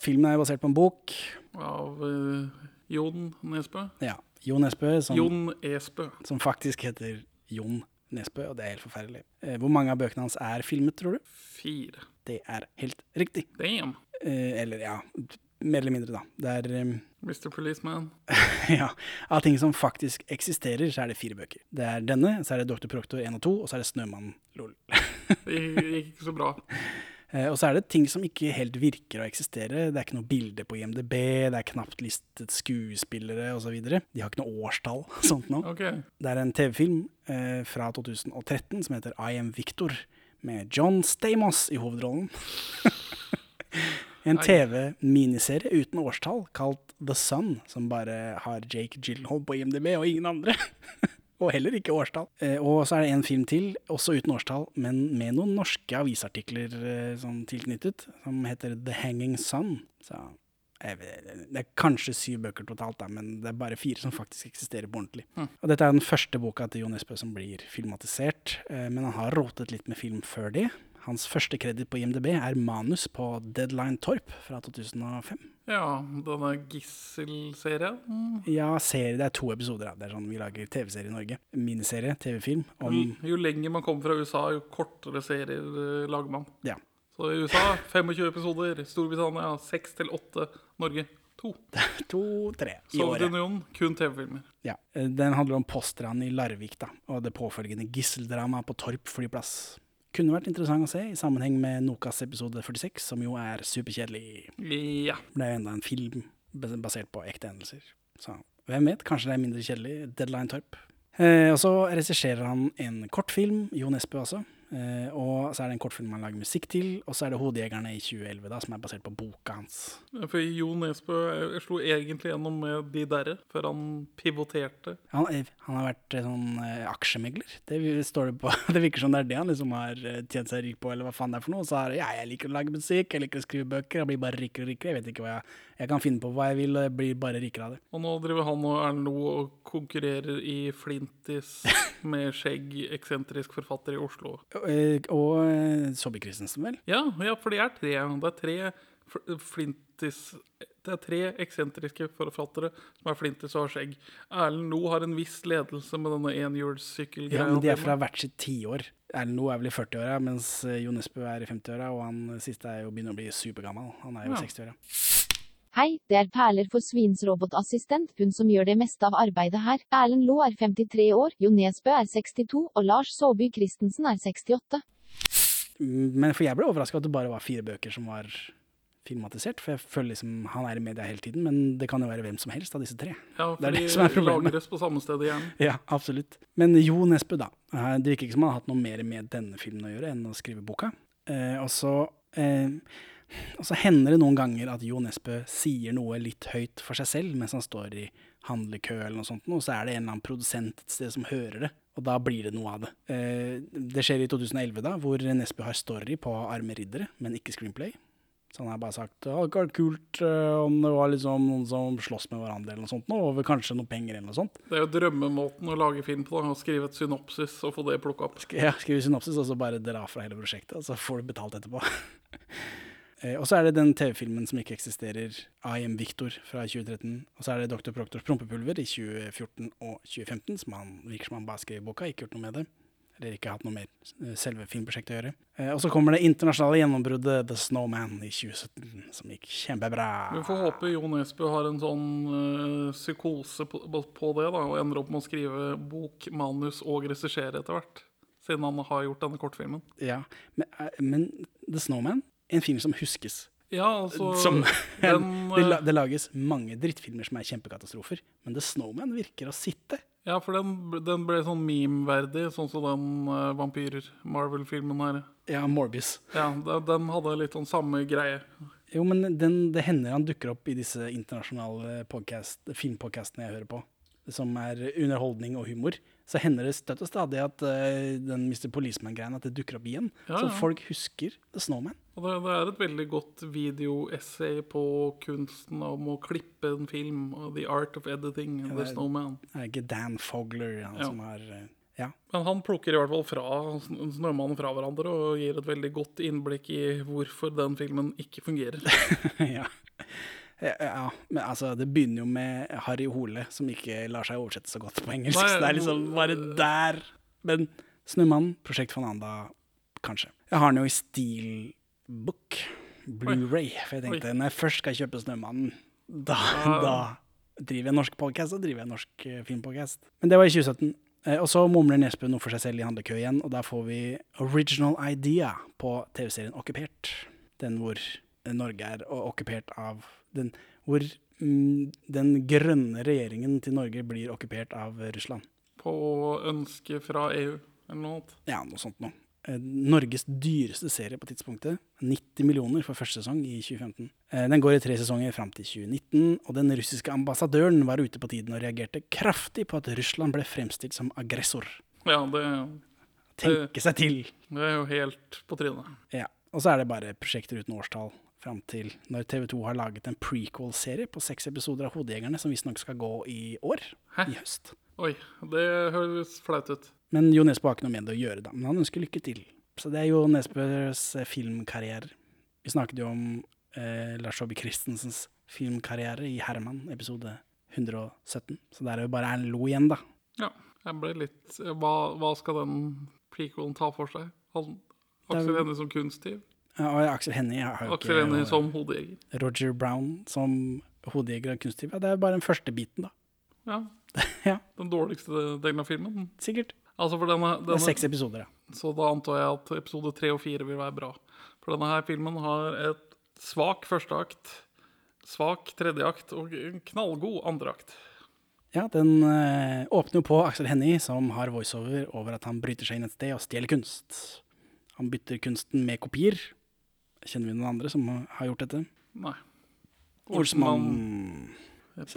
filmen er basert på en bok. Av uh, Jon Nesbø. Ja. Jon Esbø, som, Jon Esbø. som faktisk heter Jon Nesbø, og det er helt forferdelig. Eh, hvor mange av bøkene hans er filmet, tror du? Fire. Det er helt riktig. Damn. Eh, eller ja, mer eller mindre, da. Det er Mr. Policeman. ja, Av ting som faktisk eksisterer, så er det fire bøker. Det er denne, så er det Dr. Proktor 1 og 2, og så er det Snømannen lol. Det gikk ikke så bra. Eh, og så er det ting som ikke helt virker å eksistere. Det er ikke noe bilde på IMDb, det er knapt listet skuespillere osv. De har ikke noe årstall. sånt nå. Okay. Det er en TV-film eh, fra 2013 som heter I Am Victor, med John Stamos i hovedrollen. en TV-miniserie uten årstall kalt The Sun, som bare har Jake Gyllenhaal på IMDb og ingen andre. og heller ikke årstall. Eh, og så er det en film til, også uten årstall, men med noen norske avisartikler eh, sånn tilknyttet, som heter The Hanging Sun. Så vet, det er kanskje syv bøker totalt, da, men det er bare fire som faktisk eksisterer på ordentlig. Mm. Og dette er den første boka til Jo Nesbø som blir filmatisert, eh, men han har rotet litt med film før det. Hans første kreditt på IMDb er manus på Deadline Torp fra 2005. Ja, denne gisselserien. Ja, serie, det er to episoder. Det er sånn vi lager TV-serie i Norge. Miniserie, TV-film om Jo, lenger man kommer fra USA, jo kortere serier eh, lager man. Ja. Så i USA 25 episoder, Storbritannia 6 til 8, Norge 2. to-tre i året. Sovjetunionen kun TV-filmer. Ja, eh, Den handler om postran i Larvik da, og det påfølgende gisseldramaet på Torp flyplass. Kunne vært interessant å se i sammenheng med Nokas episode 46, som jo er superkjedelig. Ja. Det er jo enda en film basert på ekte endelser. Så hvem vet, kanskje det er mindre kjedelig. Deadline Torp. Eh, og så regisserer han en kortfilm, Jo Nesbø også. Eh, og så er det en kortfilm han lager musikk til, og så er det 'Hodejegerne' i 2011, da, som er basert på boka hans. For Jo Nesbø jeg slo egentlig gjennom med de derre, før han pivoterte. Han, er- han har vært eh, sånn uh, aksjemegler. Det står det på. Det virker som det er det han liksom har eh, tjent seg rik på, eller hva faen det er for noe. Så er det ja, jeg liker å lage musikk, jeg liker å skrive bøker, jeg blir bare rikere og rikere. Jeg vet ikke hva jeg Jeg kan finne på hva jeg vil, og jeg blir bare rikere av det. Og nå driver han og Erlend Loe og konkurrerer i Flintis med skjegg, eksentrisk forfatter i Oslo. Og, Og eh, Saabye Christensen, vel? Ja, ja, for det er tre. Det er tre Flintis Det er tre eksentriske forfattere som er Flintis og har skjegg. Erlend Loe har en viss ledelse med denne enhjulssykkelgreia. Ja, men de er fra hvert sitt tiår. Erlend Loe er vel i 40-åra, mens eh, Jo Nesbø er i 50-åra, og han siste er jo begynner å bli supergammal. Han er jo Ja. 60-åra. Hei, det er Perler for svins robotassistent, hun som gjør det meste av arbeidet her. Erlend Lo er 53 år, Jo Nesbø er 62, og Lars Saabye Christensen er 68. Men for jeg ble overraska at det bare var fire bøker som var filmatisert. For jeg føler liksom han er i media hele tiden, men det kan jo være hvem som helst av disse tre. Ja, det er for det de som er problemet. lagres på samme sted igjen. Ja, absolutt. Men Jo Nesbø, da. Eh, Det virker ikke som han har hatt noe mer med denne filmen å gjøre enn å skrive boka. Eh, og så eh, og så hender det noen ganger at Jo Nesbø sier noe litt høyt for seg selv mens han står i handlekø eller noe sånt, og så er det en eller annen produsent et sted som hører det, og da blir det noe av det. Eh, det skjer i 2011, da, hvor Nesbø har story på Arme riddere, men ikke screenplay. Så han har bare sagt det hadde vært kult eh, om det var liksom noen som slåss med hverandre eller noe sånt, over kanskje noen penger eller noe sånt. Det er jo drømmemåten å lage film på. da, Å skrive et synopsis og få det plukka opp. Ja, skrive synopsis, og så bare dra fra hele prosjektet, og så får du betalt etterpå. Eh, og så er det den TV-filmen som ikke eksisterer, I Am Victor fra 2013. Og så er det Dr. Proktors prompepulver i 2014 og 2015, som han virker som han bare skrev i boka, ikke gjort noe med det. Eller ikke hatt noe mer eh, selve filmprosjektet å gjøre. Eh, og så kommer det internasjonale gjennombruddet The Snowman i 2017, som gikk kjempebra. Vi får håpe Jo Nesbø har en sånn eh, psykose på, på det, da, og ender opp med å skrive bok, manus og regissere etter hvert. Siden han har gjort denne kortfilmen. Ja, men, men The Snowman, en film som huskes. Ja, altså som, den, det, eh, det lages mange drittfilmer som er kjempekatastrofer, men The Snowman virker å sitte. Ja, for den, den ble sånn meme-verdig, sånn som den uh, vampyr-Marvel-filmen her. Ja, Morbius. Ja, den, den hadde litt sånn samme greie. Jo, men den, det hender han dukker opp i disse internasjonale filmpodkastene jeg hører på, som er underholdning og humor. Så hender det støtt og stadig at uh, den Mr. Policeman-greien at det dukker opp igjen. Ja, så folk husker The Snowman. Og det, det er et veldig godt videoessay på kunsten om å klippe en film, og The Art of Editing, Ja, The det er- Snowman. Det ikke Dan Fogler han Ja. som har eh, Ja. Men han plukker i hvert fall fra Sn- Snømannen fra hverandre og gir et veldig godt innblikk i hvorfor den filmen ikke fungerer. ja. Ja, men altså, det begynner jo med Harry Hole, som ikke lar seg oversette så godt på engelsk. Nei, så det er liksom bare der. Men Snømannen, Prosjekt Fananda, kanskje. Jeg har den jo i Steelbook, Blu-ray, for jeg tenkte når jeg først skal kjøpe Snømannen, da, da driver jeg norsk podcast, og driver jeg norsk eh, filmpodcast. Men det var i 2017. Eh, Og så mumler Nesbø noe for seg selv i handlekø igjen, og da får vi Original Idea på TV-serien Okkupert. Den hvor eh, Norge er okkupert av den, Hvor mm, den grønne regjeringen til Norge blir okkupert av Russland. På ønske fra EU eller noe annet. Ja, noe sånt noe. Eh, Norges dyreste serie på tidspunktet. 90 millioner for første sesong i 2015. Eh, Den går i tre sesonger fram til 2019, og den russiske ambassadøren var ute på tiden og reagerte kraftig på at Russland ble fremstilt som aggressor. Ja, det, Tenke seg til! det er jo helt på trynet. Ja. Og så er det bare prosjekter uten årstall fram til når TV 2 har laget en prequel-serie på seks episoder av Hodejegerne, som visstnok skal gå i år. I høst. Oi, det høres flaut ut. Men Jo Nesbø har ikke noe med det å gjøre, da. Men han ønsker lykke til. Så det er Jo Nesbøs eh, filmkarriere. Vi snakket jo om eh, Lars Saabye Christensens filmkarriere i Herman, episode 117. Så der er jo bare Erlend Lo igjen, da. Ja, jeg ble litt Hva, hva skal den prequelen ta for seg? Han, Aksel Hennie som kunsttyv? Ja, Og Aksel Hennie har jo Aksel Hennie som hodejeger. Roger Brown som hodejeger og kunsttyv. Ja, det er bare den første biten, da. Ja. Den dårligste delen av filmen. Sikkert. Altså for denne, Det er seks episoder, ja. Så da antar jeg at episode tre og fire vil være bra. For denne her filmen har et svak førsteakt, svak tredjeakt og en knallgod andreakt. Ja, den øh, åpner jo på Aksel Hennie, som har voiceover over at han bryter seg inn et sted og stjeler kunst. Han bytter kunsten med kopier. Kjenner vi noen andre som har gjort dette? Nei. Olsmann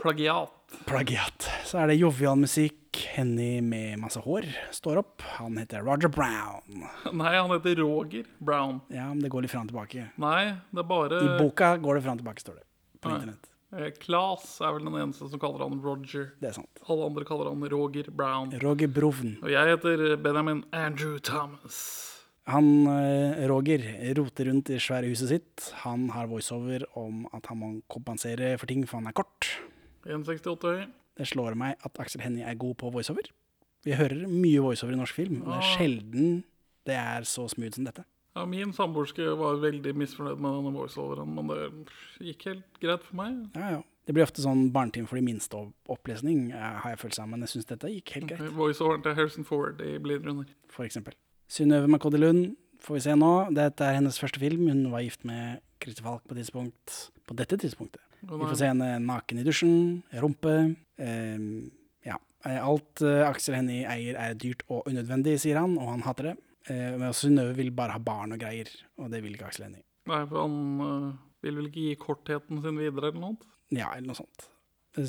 Plagiat. Plagiat. Så er det jovial musikk. Henny med masse hår står opp. Han heter Roger Brown. Nei, han heter Roger Brown. Ja, men det går litt fram og tilbake. Nei, det er bare I boka går det fram og tilbake, står det. På Nei. internett. Eh, Claes er vel den eneste som kaller han Roger. Det er sant. Alle andre kaller han Roger Brown. Roger Brown. Og jeg heter Benjamin Andrew Thomas. Han, eh, Roger roter rundt i svære huset sitt. Han har voiceover om at han må kompensere for ting, for han er kort. 1,68 høy. Det slår meg at Aksel Hennie er god på voiceover. Vi hører mye voiceover i norsk film, men det er Ah. sjelden det er så smooth som dette. Ja, min samboerske var veldig misfornøyd med denne voiceoveren, men det gikk helt greit for meg. Ja, ja. Det blir ofte sånn barnetime for de minste opplesning, eh, har jeg følt sammen. men jeg syns dette gikk helt greit. Voiceoveren til Harrison Ford i Blade Runner. for eksempel. Synnøve Makodi Lund får vi se nå. Dette er hennes første film. Hun var gift med Christer Falk på, tidspunkt, på dette tidspunktet. Vi får se henne naken i dusjen, rumpe. eh, ja. Eh, Alt eh, Aksel Hennie eier er dyrt og unødvendig, sier han, og han hater det. Eh, men Synnøve vil bare ha barn og greier, og det vil ikke Aksel Hennie. Nei, for han øh, vil vel ikke gi kortheten sin videre eller noe? Ja, eller noe sånt.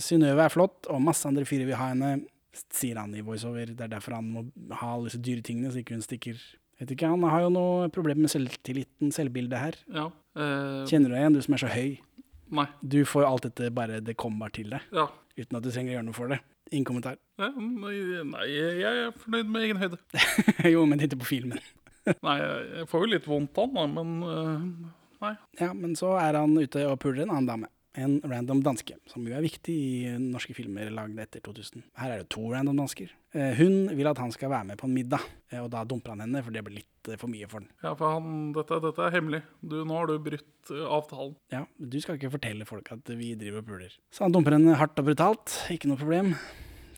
Synnøve er flott, og masse andre fyrer vil ha henne, sier han i voiceover. Det er derfor han må ha alle disse dyre tingene, så ikke hun stikker. Vet ikke, Han har jo noe problem med selvtilliten, selvbildet her. Ja. øh... Kjenner du deg igjen, du som er så høy? Nei. Du får jo alt dette bare Det kommer bare til deg. Ja. Uten at du trenger å gjøre noe for det. Ingen kommentar. Nei, nei, jeg er fornøyd med egen høyde. jo, men ikke på filmen. Nei, jeg får jo litt vondt av den, men øh, nei. Ja, men så er han ute og puler en annen dame. En random danske, som jo er viktig i norske filmer lagd etter 2000. Her er det to random dansker. Eh, Hun vil at han skal være med på en middag, eh, og da dumper han henne, for det blir litt eh, for mye for den. Ja, for han, dette, dette er hemmelig. Du, nå har du brutt avtalen. Ja, du skal ikke fortelle folk at vi driver og puler. Så han dumper henne hardt og brutalt, ikke noe problem.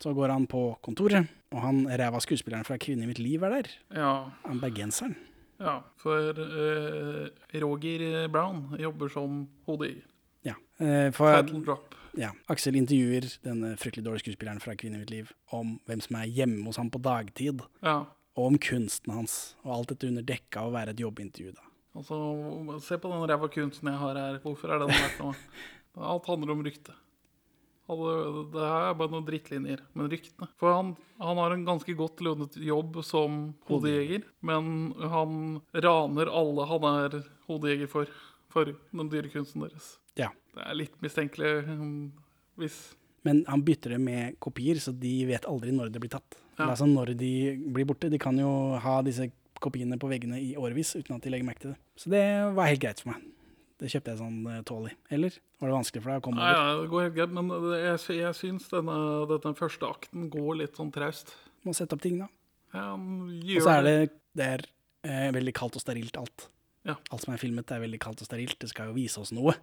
Så går han på kontoret, og han ræva skuespilleren fra Kvinne i mitt liv er der. Ja, Han bergenseren. ja for øh, Roger Brown jobber som hodejeger. Ja. eh, For, Title drop. ja. Aksel intervjuer denne fryktelig dårlige skuespilleren fra Kvinne i mitt liv om hvem som er hjemme hos ham på dagtid, Ja. og om kunsten hans. Og alt dette under dekka av å være et jobbintervju, da. Altså, se på den ræva kunsten jeg har her. Hvorfor er den verdt noe? Alt handler om rykte. Det her er bare noen drittlinjer, men ryktene. For han, han har en ganske godt lønnet jobb som hodejeger, men han raner alle han er hodejeger for, for den dyre kunsten deres. Ja. Det er litt mistenkelig mm, hvis Men han bytter det med kopier, så de vet aldri når det blir tatt. Ja. Altså når de blir borte. De kan jo ha disse kopiene på veggene i årevis uten at de legger merke til det. Så det var helt greit for meg. Det kjøpte jeg sånn tålig. Eller var det vanskelig for deg å komme over? ja, det går helt greit, men jeg, jeg syns denne, denne første akten går litt sånn traust. Må sette opp ting, da. Ja, gjør Og så er det, det er eh, veldig kaldt og sterilt, alt. Ja. Alt som er filmet, er veldig kaldt og sterilt. Det skal jo vise oss noe.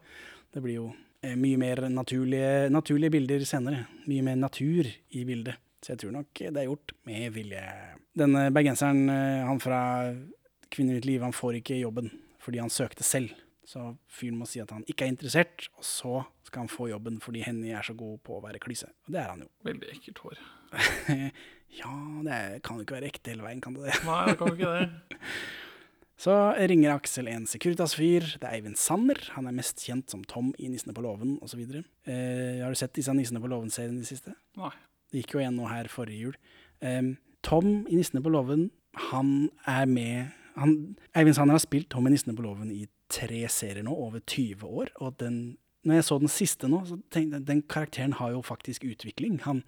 Det blir jo eh, mye mer naturlige, naturlige bilder senere. Mye mer natur i bildet. Så jeg tror nok det er gjort med vilje. Denne bergenseren, eh, han fra Kvinner i mitt liv, han får ikke jobben fordi han søkte selv. Så fyren må si at han ikke er interessert, og så skal han få jobben fordi Henny er så god på å være klyse. Og det er han jo. Veldig ekkelt hår. ja, det kan jo ikke være ekte hele veien, kan det det? Nei, det kan jo ikke det. Så ringer Aksel en Securitas-fyr. Det er Eivind Sanner. Han er mest kjent som Tom i Nissene på låven osv. Eh, har du sett disse Nissene på låven-seriene i det siste? Nei. Det gikk jo igjen nå her forrige jul. Eh, Tom i Nissene på låven, han er med han, Eivind Sanner har spilt Tom i Nissene på låven i tre serier nå, over 20 år. Og den, når jeg så den siste nå, så tenkte jeg den karakteren har jo faktisk utvikling. Han,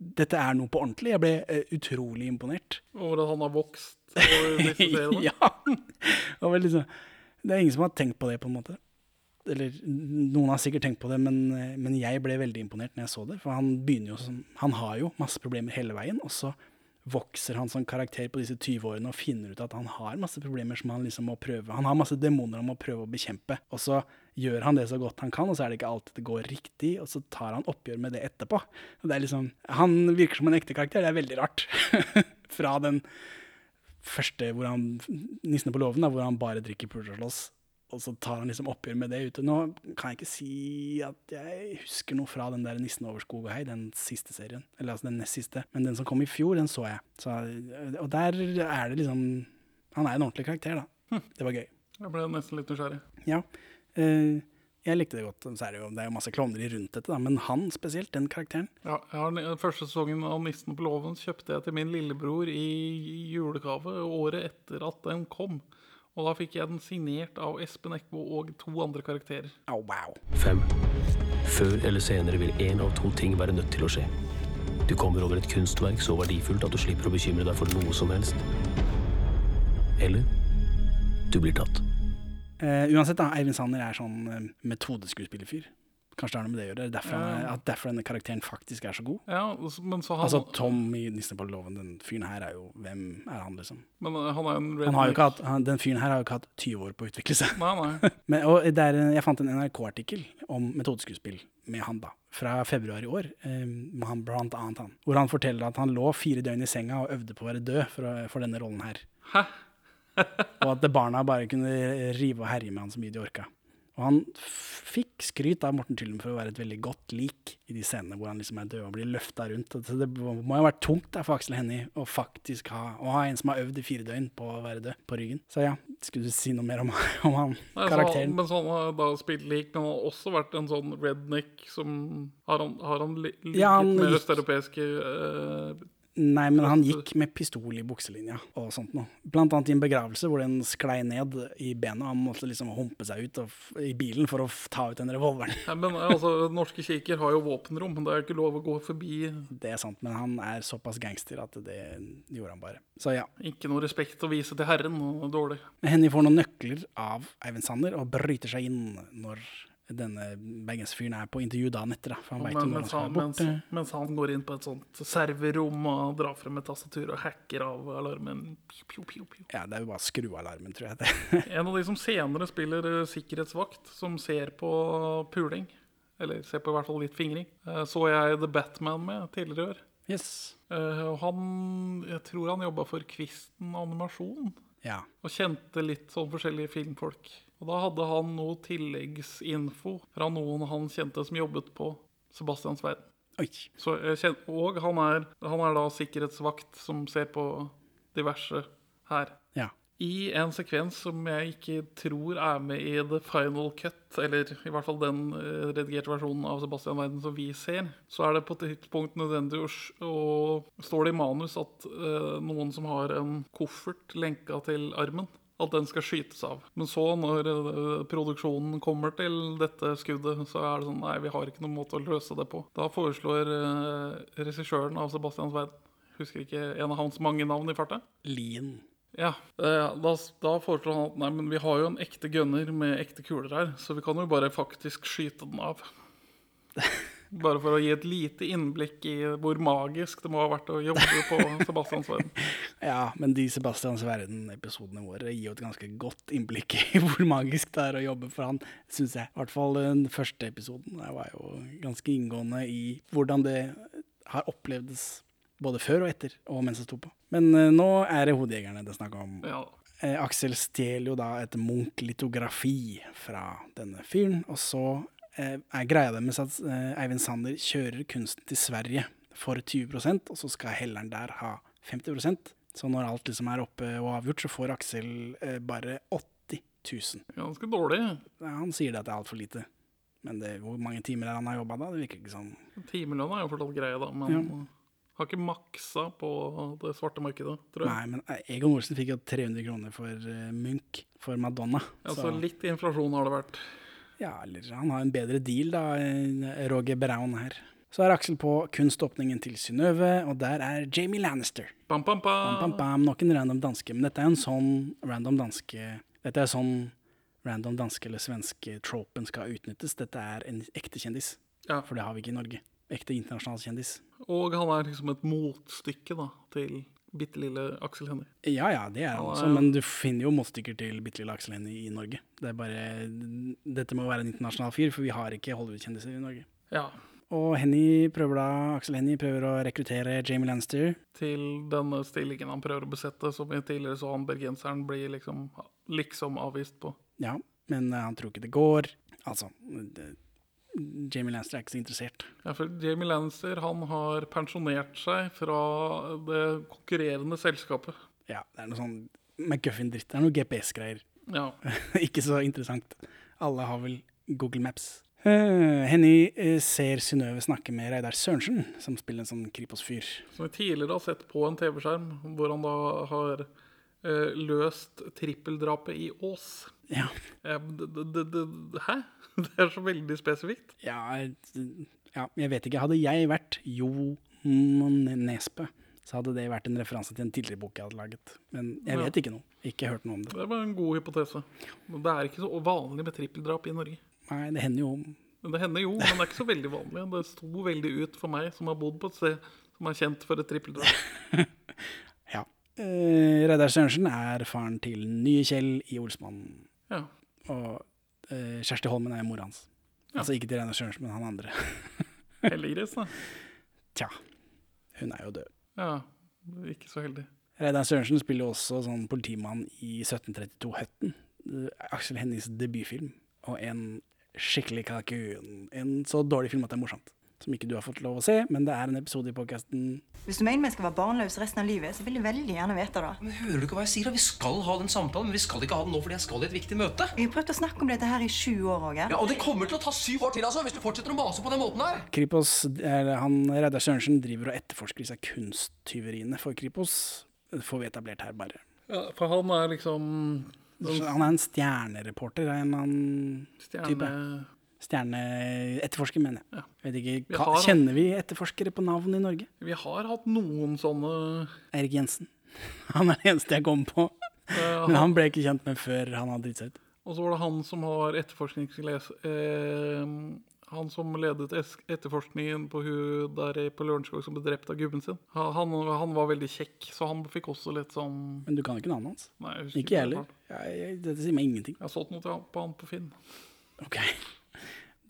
dette er noe på ordentlig. Jeg ble uh, utrolig imponert. Over at han har vokst ja. Vel liksom, det er ingen som har tenkt på det, på en måte. Eller noen har sikkert tenkt på det, men, men jeg ble veldig imponert når jeg så det. For han begynner jo som Han har jo masse problemer hele veien, og så vokser han som karakter på disse 20 årene og finner ut at han har masse problemer som han liksom må prøve. Han har masse demoner han må prøve å bekjempe, og så gjør han det så godt han kan, og så er det ikke alltid det går riktig, og så tar han oppgjør med det etterpå. Det liksom, Han virker som en ekte karakter, det er veldig rart. Fra den første hvor han, Nissene på låven, hvor han bare drikker puler og så tar han liksom oppgjør med det ute. Nå kan jeg ikke si at jeg husker noe fra den der 'Nissen over skog og hei', den siste serien. Eller altså den nest siste. Men den som kom i fjor, den så jeg. Så, og der er det liksom Han er en ordentlig karakter, da. Det var gøy. Jeg ble nesten litt nysgjerrig. Ja. eh, jeg likte det godt. Så er det, jo, det er jo masse klovneri rundt dette, da. Men han spesielt, den karakteren. Ja, jeg har, den første sesongen av 'Nissen på låven' kjøpte jeg til min lillebror i julegave året etter at den kom. Og da fikk jeg den signert av Espen Eckbo og to andre karakterer. Oh, wow. 5. Før eller senere vil én av to ting være nødt til å skje. Du kommer over et kunstverk så verdifullt at du slipper å bekymre deg for noe som helst. Eller du blir tatt. Uh, uansett, da, Eivind Sanner er sånn uh, metodeskuespillerfyr. Kanskje det har noe med det å gjøre. Derfor, han at derfor denne karakteren faktisk er så god. Ja, men så han, Altså, Tom i 'Nissen på låven', den fyren her er jo Hvem er han, liksom? men eh, han er en Han har jo ikke hatt, han, den fyren her har jo ikke hatt 20 år på å utvikle seg. Nei, nei. Men, og det er, jeg fant en NRK-artikkel om metodeskuespill med han, da. Fra februar i år. um, han blant annet han. Hvor han forteller at han lå fire døgn i senga og øvde på å være død for, å- for denne rollen her. Hæ? og at barna bare kunne rive og herje med han så mye de orka. Og han fikk skryt av Morten Tyldum for å være et veldig godt lik i de scenene hvor han liksom er død og blir løfta rundt. Så det må jo ha vært tungt der for Aksel Hennie å faktisk ha, å ha en som har øvd i fire døgn på å være død på ryggen. Så ja, skulle du si noe mer om, om han Nei, så karakteren? Han, men så han har da spilt lik, men han har også vært en sånn redneck som Har han, har han li, liket Ja, han med østeuropeiske eh, Nei, men han gikk med pistol i bukselinja og sånt noe. Blant annet i en begravelse hvor den sklei ned i benet. Han måtte liksom humpe seg ut og i bilen for å ta ut den revolveren. Nei, men altså, Norske kirker har jo våpenrom, men det er jo ikke lov å gå forbi. Det er sant, men han er såpass gangster at det gjorde han bare. Så ja. Ikke noe respekt å vise til Herren. og Dårlig. Henny får noen nøkler av Eivind Sander og bryter seg inn når denne bergensfyren er på intervju dagen etter. Da, for han vet Men, mens, han, mens, mens han går inn på et sånt serverom og drar frem et tastatur og hacker av alarmen. Piu, piu, piu. Ja, det er jo bare å skru av alarmen, tror jeg. Det. En av de som senere spiller eh, sikkerhetsvakt, som ser på puling, eller ser på i hvert fall litt fingring, eh, så jeg The Batman med tidligere i år. Yes. Eh, han, jeg tror han jobba for Kvisten Animasjon, Ja. og kjente litt sånn forskjellige filmfolk. Og da hadde han noe tilleggsinfo fra noen han kjente som jobbet på Sebastians verden. Så og han er, han er da sikkerhetsvakt som ser på diverse her. I en sekvens som jeg ikke tror er med i the final cut, eller i hvert fall den eh, redigerte versjonen av Sebastian Verden som vi ser, så er det på et tidspunkt nødvendig å, Står det i manus at uh, noen som har en koffert lenka til armen, at den skal skytes av. Men så, når eh, produksjonen kommer til dette skuddet, så er det sånn Nei, vi har ikke noen måte å løse det på. Da foreslår uh, regissøren av Sebastians verden Husker ikke en av hans mange navn i farta? Lien. Ja, eh, da, da foreslår han at nei, men vi har jo en ekte gunner med ekte kuler her, så vi kan jo bare faktisk skyte den av. Bare for å gi et lite innblikk i hvor magisk det må ha vært å jobbe på Sebastians verden. Ja, men de Sebastians verden-episodene våre gir jo et ganske godt innblikk i hvor magisk det er å jobbe for han, syns jeg. I hvert fall den første episoden der var jo ganske inngående i hvordan det har opplevdes både før og etter, og mens jeg sto på. Men uh, nå er det hodejegerne det er snakk om. Ja. Uh, Aksel stjeler jo da et Munch-litografi fra denne fyren, og så eh, er greia deres at Eivind Sander kjører kunsten til Sverige for 20% og så skal Helleren der ha 50% Så når alt liksom er oppe og avgjort, så får Aksel bare 80 000. Ganske dårlig. Ja, han sier det at det er altfor lite. Men det, hvor mange timer er han har jobba da? Det virker ikke sånn. Timelønna er jo fortsatt greie, da, men Ja. Har ikke maksa på det svarte markedet, tror jeg. Nei, men eh, Egon Olsen fikk jo 300 kroner for eh, Munch for Madonna. Ja, så litt inflasjon har det vært. Ja, eller han har en bedre deal da, eh, Roger Braun her. Så er Aksel på kunståpningen til Synnøve, og der er Jamie Lannister. Bam, bam, bam. Bam, bam, bam, nok en random danske, men dette er en sånn random danske Dette er sånn random danske eller svenske tropen skal utnyttes. Dette er en ekte kjendis, Ja. for det har vi ikke i Norge. Ekte internasjonal kjendis. Og han er liksom et motstykke da, til bitte lille Aksel Hennie. Ja ja, det er han også, men du finner jo motstykker til bitte lille Aksel Hennie i Norge. Det er bare Dette må være en internasjonal fyr, for vi har ikke Hollywood-kjendiser i Norge. Ja. Og Hennie prøver da, Aksel Hennie prøver å rekruttere Jamie Lannister. Til denne stillingen han prøver å besette, som vi tidligere så han bergenseren blir liksom, liksom avvist på. Ja, men eh, han tror ikke det går. Altså, det, Jamie Lannister er ikke så interessert. Ja, for Jamie Lannister han har pensjonert seg fra det konkurrerende selskapet. Ja, det er noe sånn McGuffin-dritt. Det er noe GPS-greier. Ja. ikke så interessant. Alle har vel Google Maps. Uh, Henny uh, ser Synnøve snakke med Reidar Sørensen, som spiller en sånn Kripos-fyr. Som vi tidligere har sett på en TV-skjerm, hvor han da har løst trippeldrapet i Ås. Ja. Eh, hæ? Det er så veldig spesifikt. Ja, ja, jeg vet ikke. Hadde jeg vært Jo Nesbø, så hadde det vært en referanse til en tidligere bok jeg hadde laget. Men jeg Ja. vet ikke noe. Ikke hørt noe om det. Det var en god hypotese. Det er ikke så vanlig med trippeldrap i Norge. Nei, det hender jo Men Det hender jo, men det er ikke så veldig vanlig. Det sto veldig ut for meg, som har bodd på et sted som er kjent for et trippeldrap. Eh, Reidar Sørensen er faren til nye Kjell i Olsmannen. Ja. Og eh, Kjersti Holmen er mor hans. Ja. Altså ikke til Reidar Sørensen, men han andre. Heldiggris, da. Tja, hun er jo død. Ja, ikke så heldig. Reidar Sørensen spiller jo også sånn politimann i 1732 Høtten. Aksel Hennies debutfilm. Og en skikkelig kalkun. En så dårlig film at det er morsomt. Som ikke du har fått lov å se, men det er en episode i podkasten Hvis du mener vi skal være barnløse resten av livet, så vil jeg veldig gjerne vite det. Men Hører du ikke hva jeg sier? da? Vi skal ha den samtalen, men vi skal ikke ha den nå fordi jeg skal i et viktig møte. Vi har prøvd å snakke om dette her i sju år, Roger. Ja, Og det kommer til å ta syv år til, altså, hvis du fortsetter å mase på den måten her. Kripos, eller han Reidar Sørensen driver og etterforsker disse kunsttyveriene for Kripos. Det får vi etablert her, bare. Ja, for han er liksom Han er en stjernereporter av en eller annen Stjerne- type. Stjerneetterforsker, mener jeg. Vet ikke, Vi har- Kjenner vi etterforskere på navn i Norge? Vi har hatt noen sånne Eirik Jensen. Han er den eneste jeg kom på. Eh, Men han ble ikke kjent med før han hadde dritt seg ut. Og så var det han som har etterforskningsles... Eh, han som ledet etterforskningen på hun der på Lørenskog som ble drept av gubben sin. Han, han, var veldig kjekk, så han fikk også litt sånn Men du kan ikke navnet hans? Nei, jeg Ikke jeg heller. Jeg- jeg- Dette sier meg ingenting. Jeg har solgt noe på han på Finn. Ok.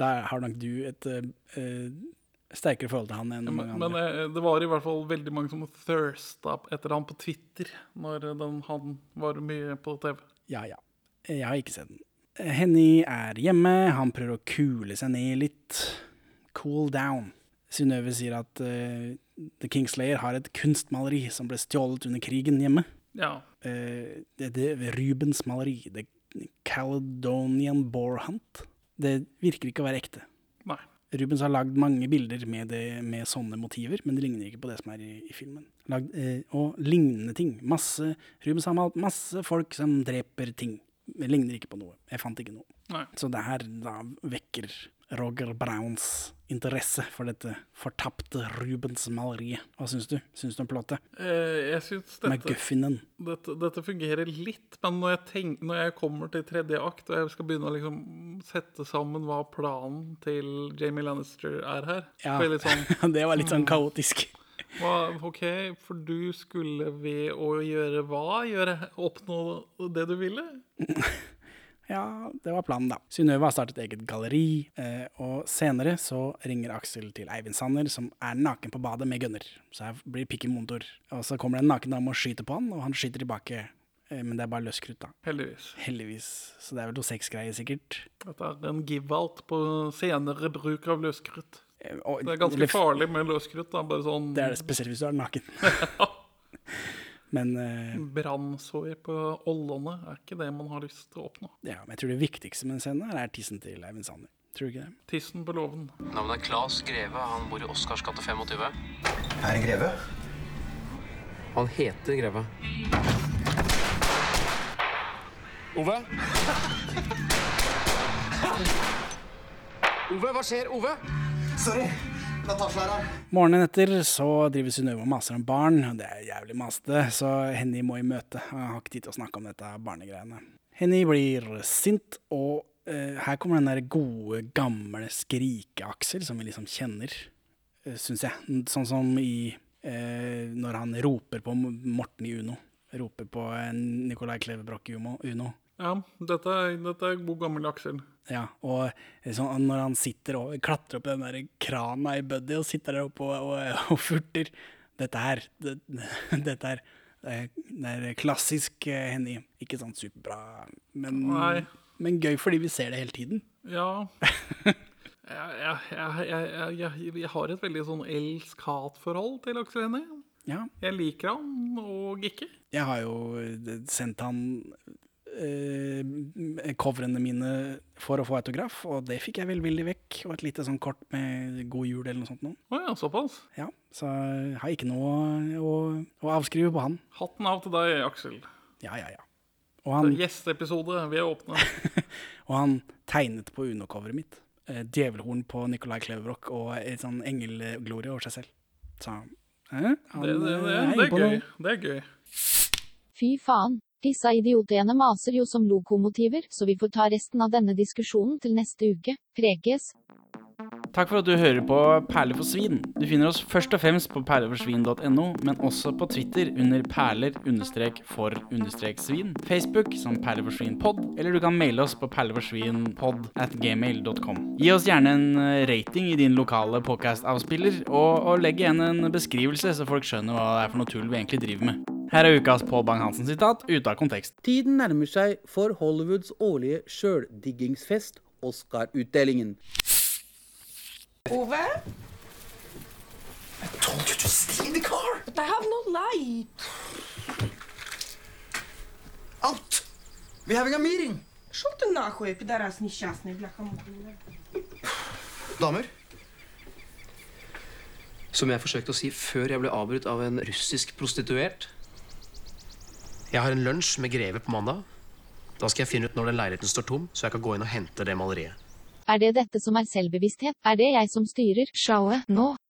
Der har nok du et eh, sterkere forhold til han enn mange men men andre. eh, det var i hvert fall veldig mange som thirsta etter han på Twitter når den, han var mye på TV. Ja, ja. Jeg har ikke sett den. Henny er hjemme, han prøver å kule seg ned litt. Cool down. Synnøve sier at uh, The Kingslayer har et kunstmaleri som ble stjålet under krigen hjemme. Ja. Uh, det, det Rubens maleri, The Caledonian Boar Hunt. Det virker ikke å være ekte. Nei. Rubens har lagd mange bilder med, det, med sånne motiver, men det ligner ikke på det som er i, i filmen. Lagd, eh, og lignende ting. Masse, Rubens har malt masse folk som dreper ting. Det ligner ikke på noe. Jeg fant ikke noe. Nei. Så det her da vekker Roger Browns interesse for dette fortapte Rubens-maleriet. Hva syns du? Syns du om plottet? Eh, jeg syns dette, McGuffinen. dette, dette fungerer litt, men når jeg, tenker, når jeg kommer til tredje akt og jeg skal begynne å liksom sette sammen hva planen til Jamie Lannister er her Ja, er sånn, det var litt sånn kaotisk. hva, OK, for du skulle ved å gjøre hva? Gjøre, oppnå det du ville? Ja, det var planen, da. Synnøve har startet eget galleri, eh, og senere så ringer Aksel til Eivind Sanner, som er naken på badet med gunner. Så her blir pikken motor. Og så kommer det en naken dame og skyter på han, og han skyter tilbake. Eh, men det er bare løskrutt, da. Heldigvis. Heldigvis. Så det er vel noe sexgreier, sikkert. Dette er en give-out på senere bruk av løskrutt. og- Det er ganske farlig med løskrutt. da, bare sånn Det er det spesielt hvis du er naken. Men eh, Brannsår på ollene er ikke det man har lyst til å oppnå. ja, men jeg tror det viktigste med den scenen er tissen til Eivind Sander. Tror du ikke det? Tissen på låven. Navnet er Claes Greve. Han bor i Oscars gate 25. Er det Greve? Han heter Greve. Ove? Ove, hva skjer? Ove? Sorry. Morgenen etter så driver Synnøve og maser om barn, det er jævlig masete, så Henny må i møte. Jeg har ikke tid til å snakke om dette barnegreiene. Henny blir sint, og eh, her kommer den der gode, gamle skrike-Aksel som vi liksom kjenner, uh, syns jeg. Sånn som i eh, når han roper på Morten i Uno. Roper på eh, Nicolai Klevebrok i Uno. Ja, dette er, dette er god gammel Aksel. Ja, og liksom, når han sitter og klatrer opp den der krana i Buddy og sitter der oppe og, og, og furter Dette her, det, dette er, det er, klassisk eh, Henny. Ikke sånn superbra, men, men gøy fordi vi ser det hele tiden. Ja. Jeg, jeg, jeg, jeg, har et veldig sånn elsk-hat-forhold til Aksel Hennie. Ja. Jeg liker han og ikke. Jeg har jo sendt han eh, coverene mine for å få autograf, og det fikk jeg velvillig vekk. Og et lite sånn kort med 'god jul' eller noe sånt noe. Oh ja, såpass. Ja, så jeg har ikke noe å, å avskrive på han. Hatten av til deg, Aksel. Ja, ja, ja. Og han, Gjesteepisode. Vi er åpne. og han tegnet på Uno-coveret mitt. Eh, djevelhorn på Nicolai Kleverrock og en sånn engelglorie over seg selv. Så eh, han, Det, det, det, er, det er gøy. Det er gøy. Fy faen. Disse idiotene maser jo som lokomotiver, så vi får ta resten av denne diskusjonen til neste uke. Preges. Takk for at du hører på Perler for svin. Du finner oss først og fremst på perleforsvin.no, men også på Twitter under perler-for-svin, Facebook som perleforsvinpod, eller du kan maile oss på perleforsvinpod at gmail.com. Gi oss gjerne en eh, rating i din lokale podcast-avspiller, og, og legg igjen en beskrivelse, så folk skjønner hva det er for noe tull vi egentlig driver med. Her er ukas Pål Bang-Hansen-sitat ute av kontekst. Tiden nærmer seg for Hollywoods årlige sjøldiggingsfest, Oscar-utdelingen. Ove? I told you to stay in the car. But I have no light. Out! We're having a meeting. Шел ты нахуй, пидорас несчастный, бляха-муха. Damer, Som jeg forsøkte å si før jeg ble avbrutt av en russisk prostituert. jeg har en lunsj med Greve på mandag. Da skal jeg finne ut når den leiligheten står tom, så jeg kan gå inn og hente det maleriet. Er det dette som er selvbevissthet? Er det jeg som styrer showet nå?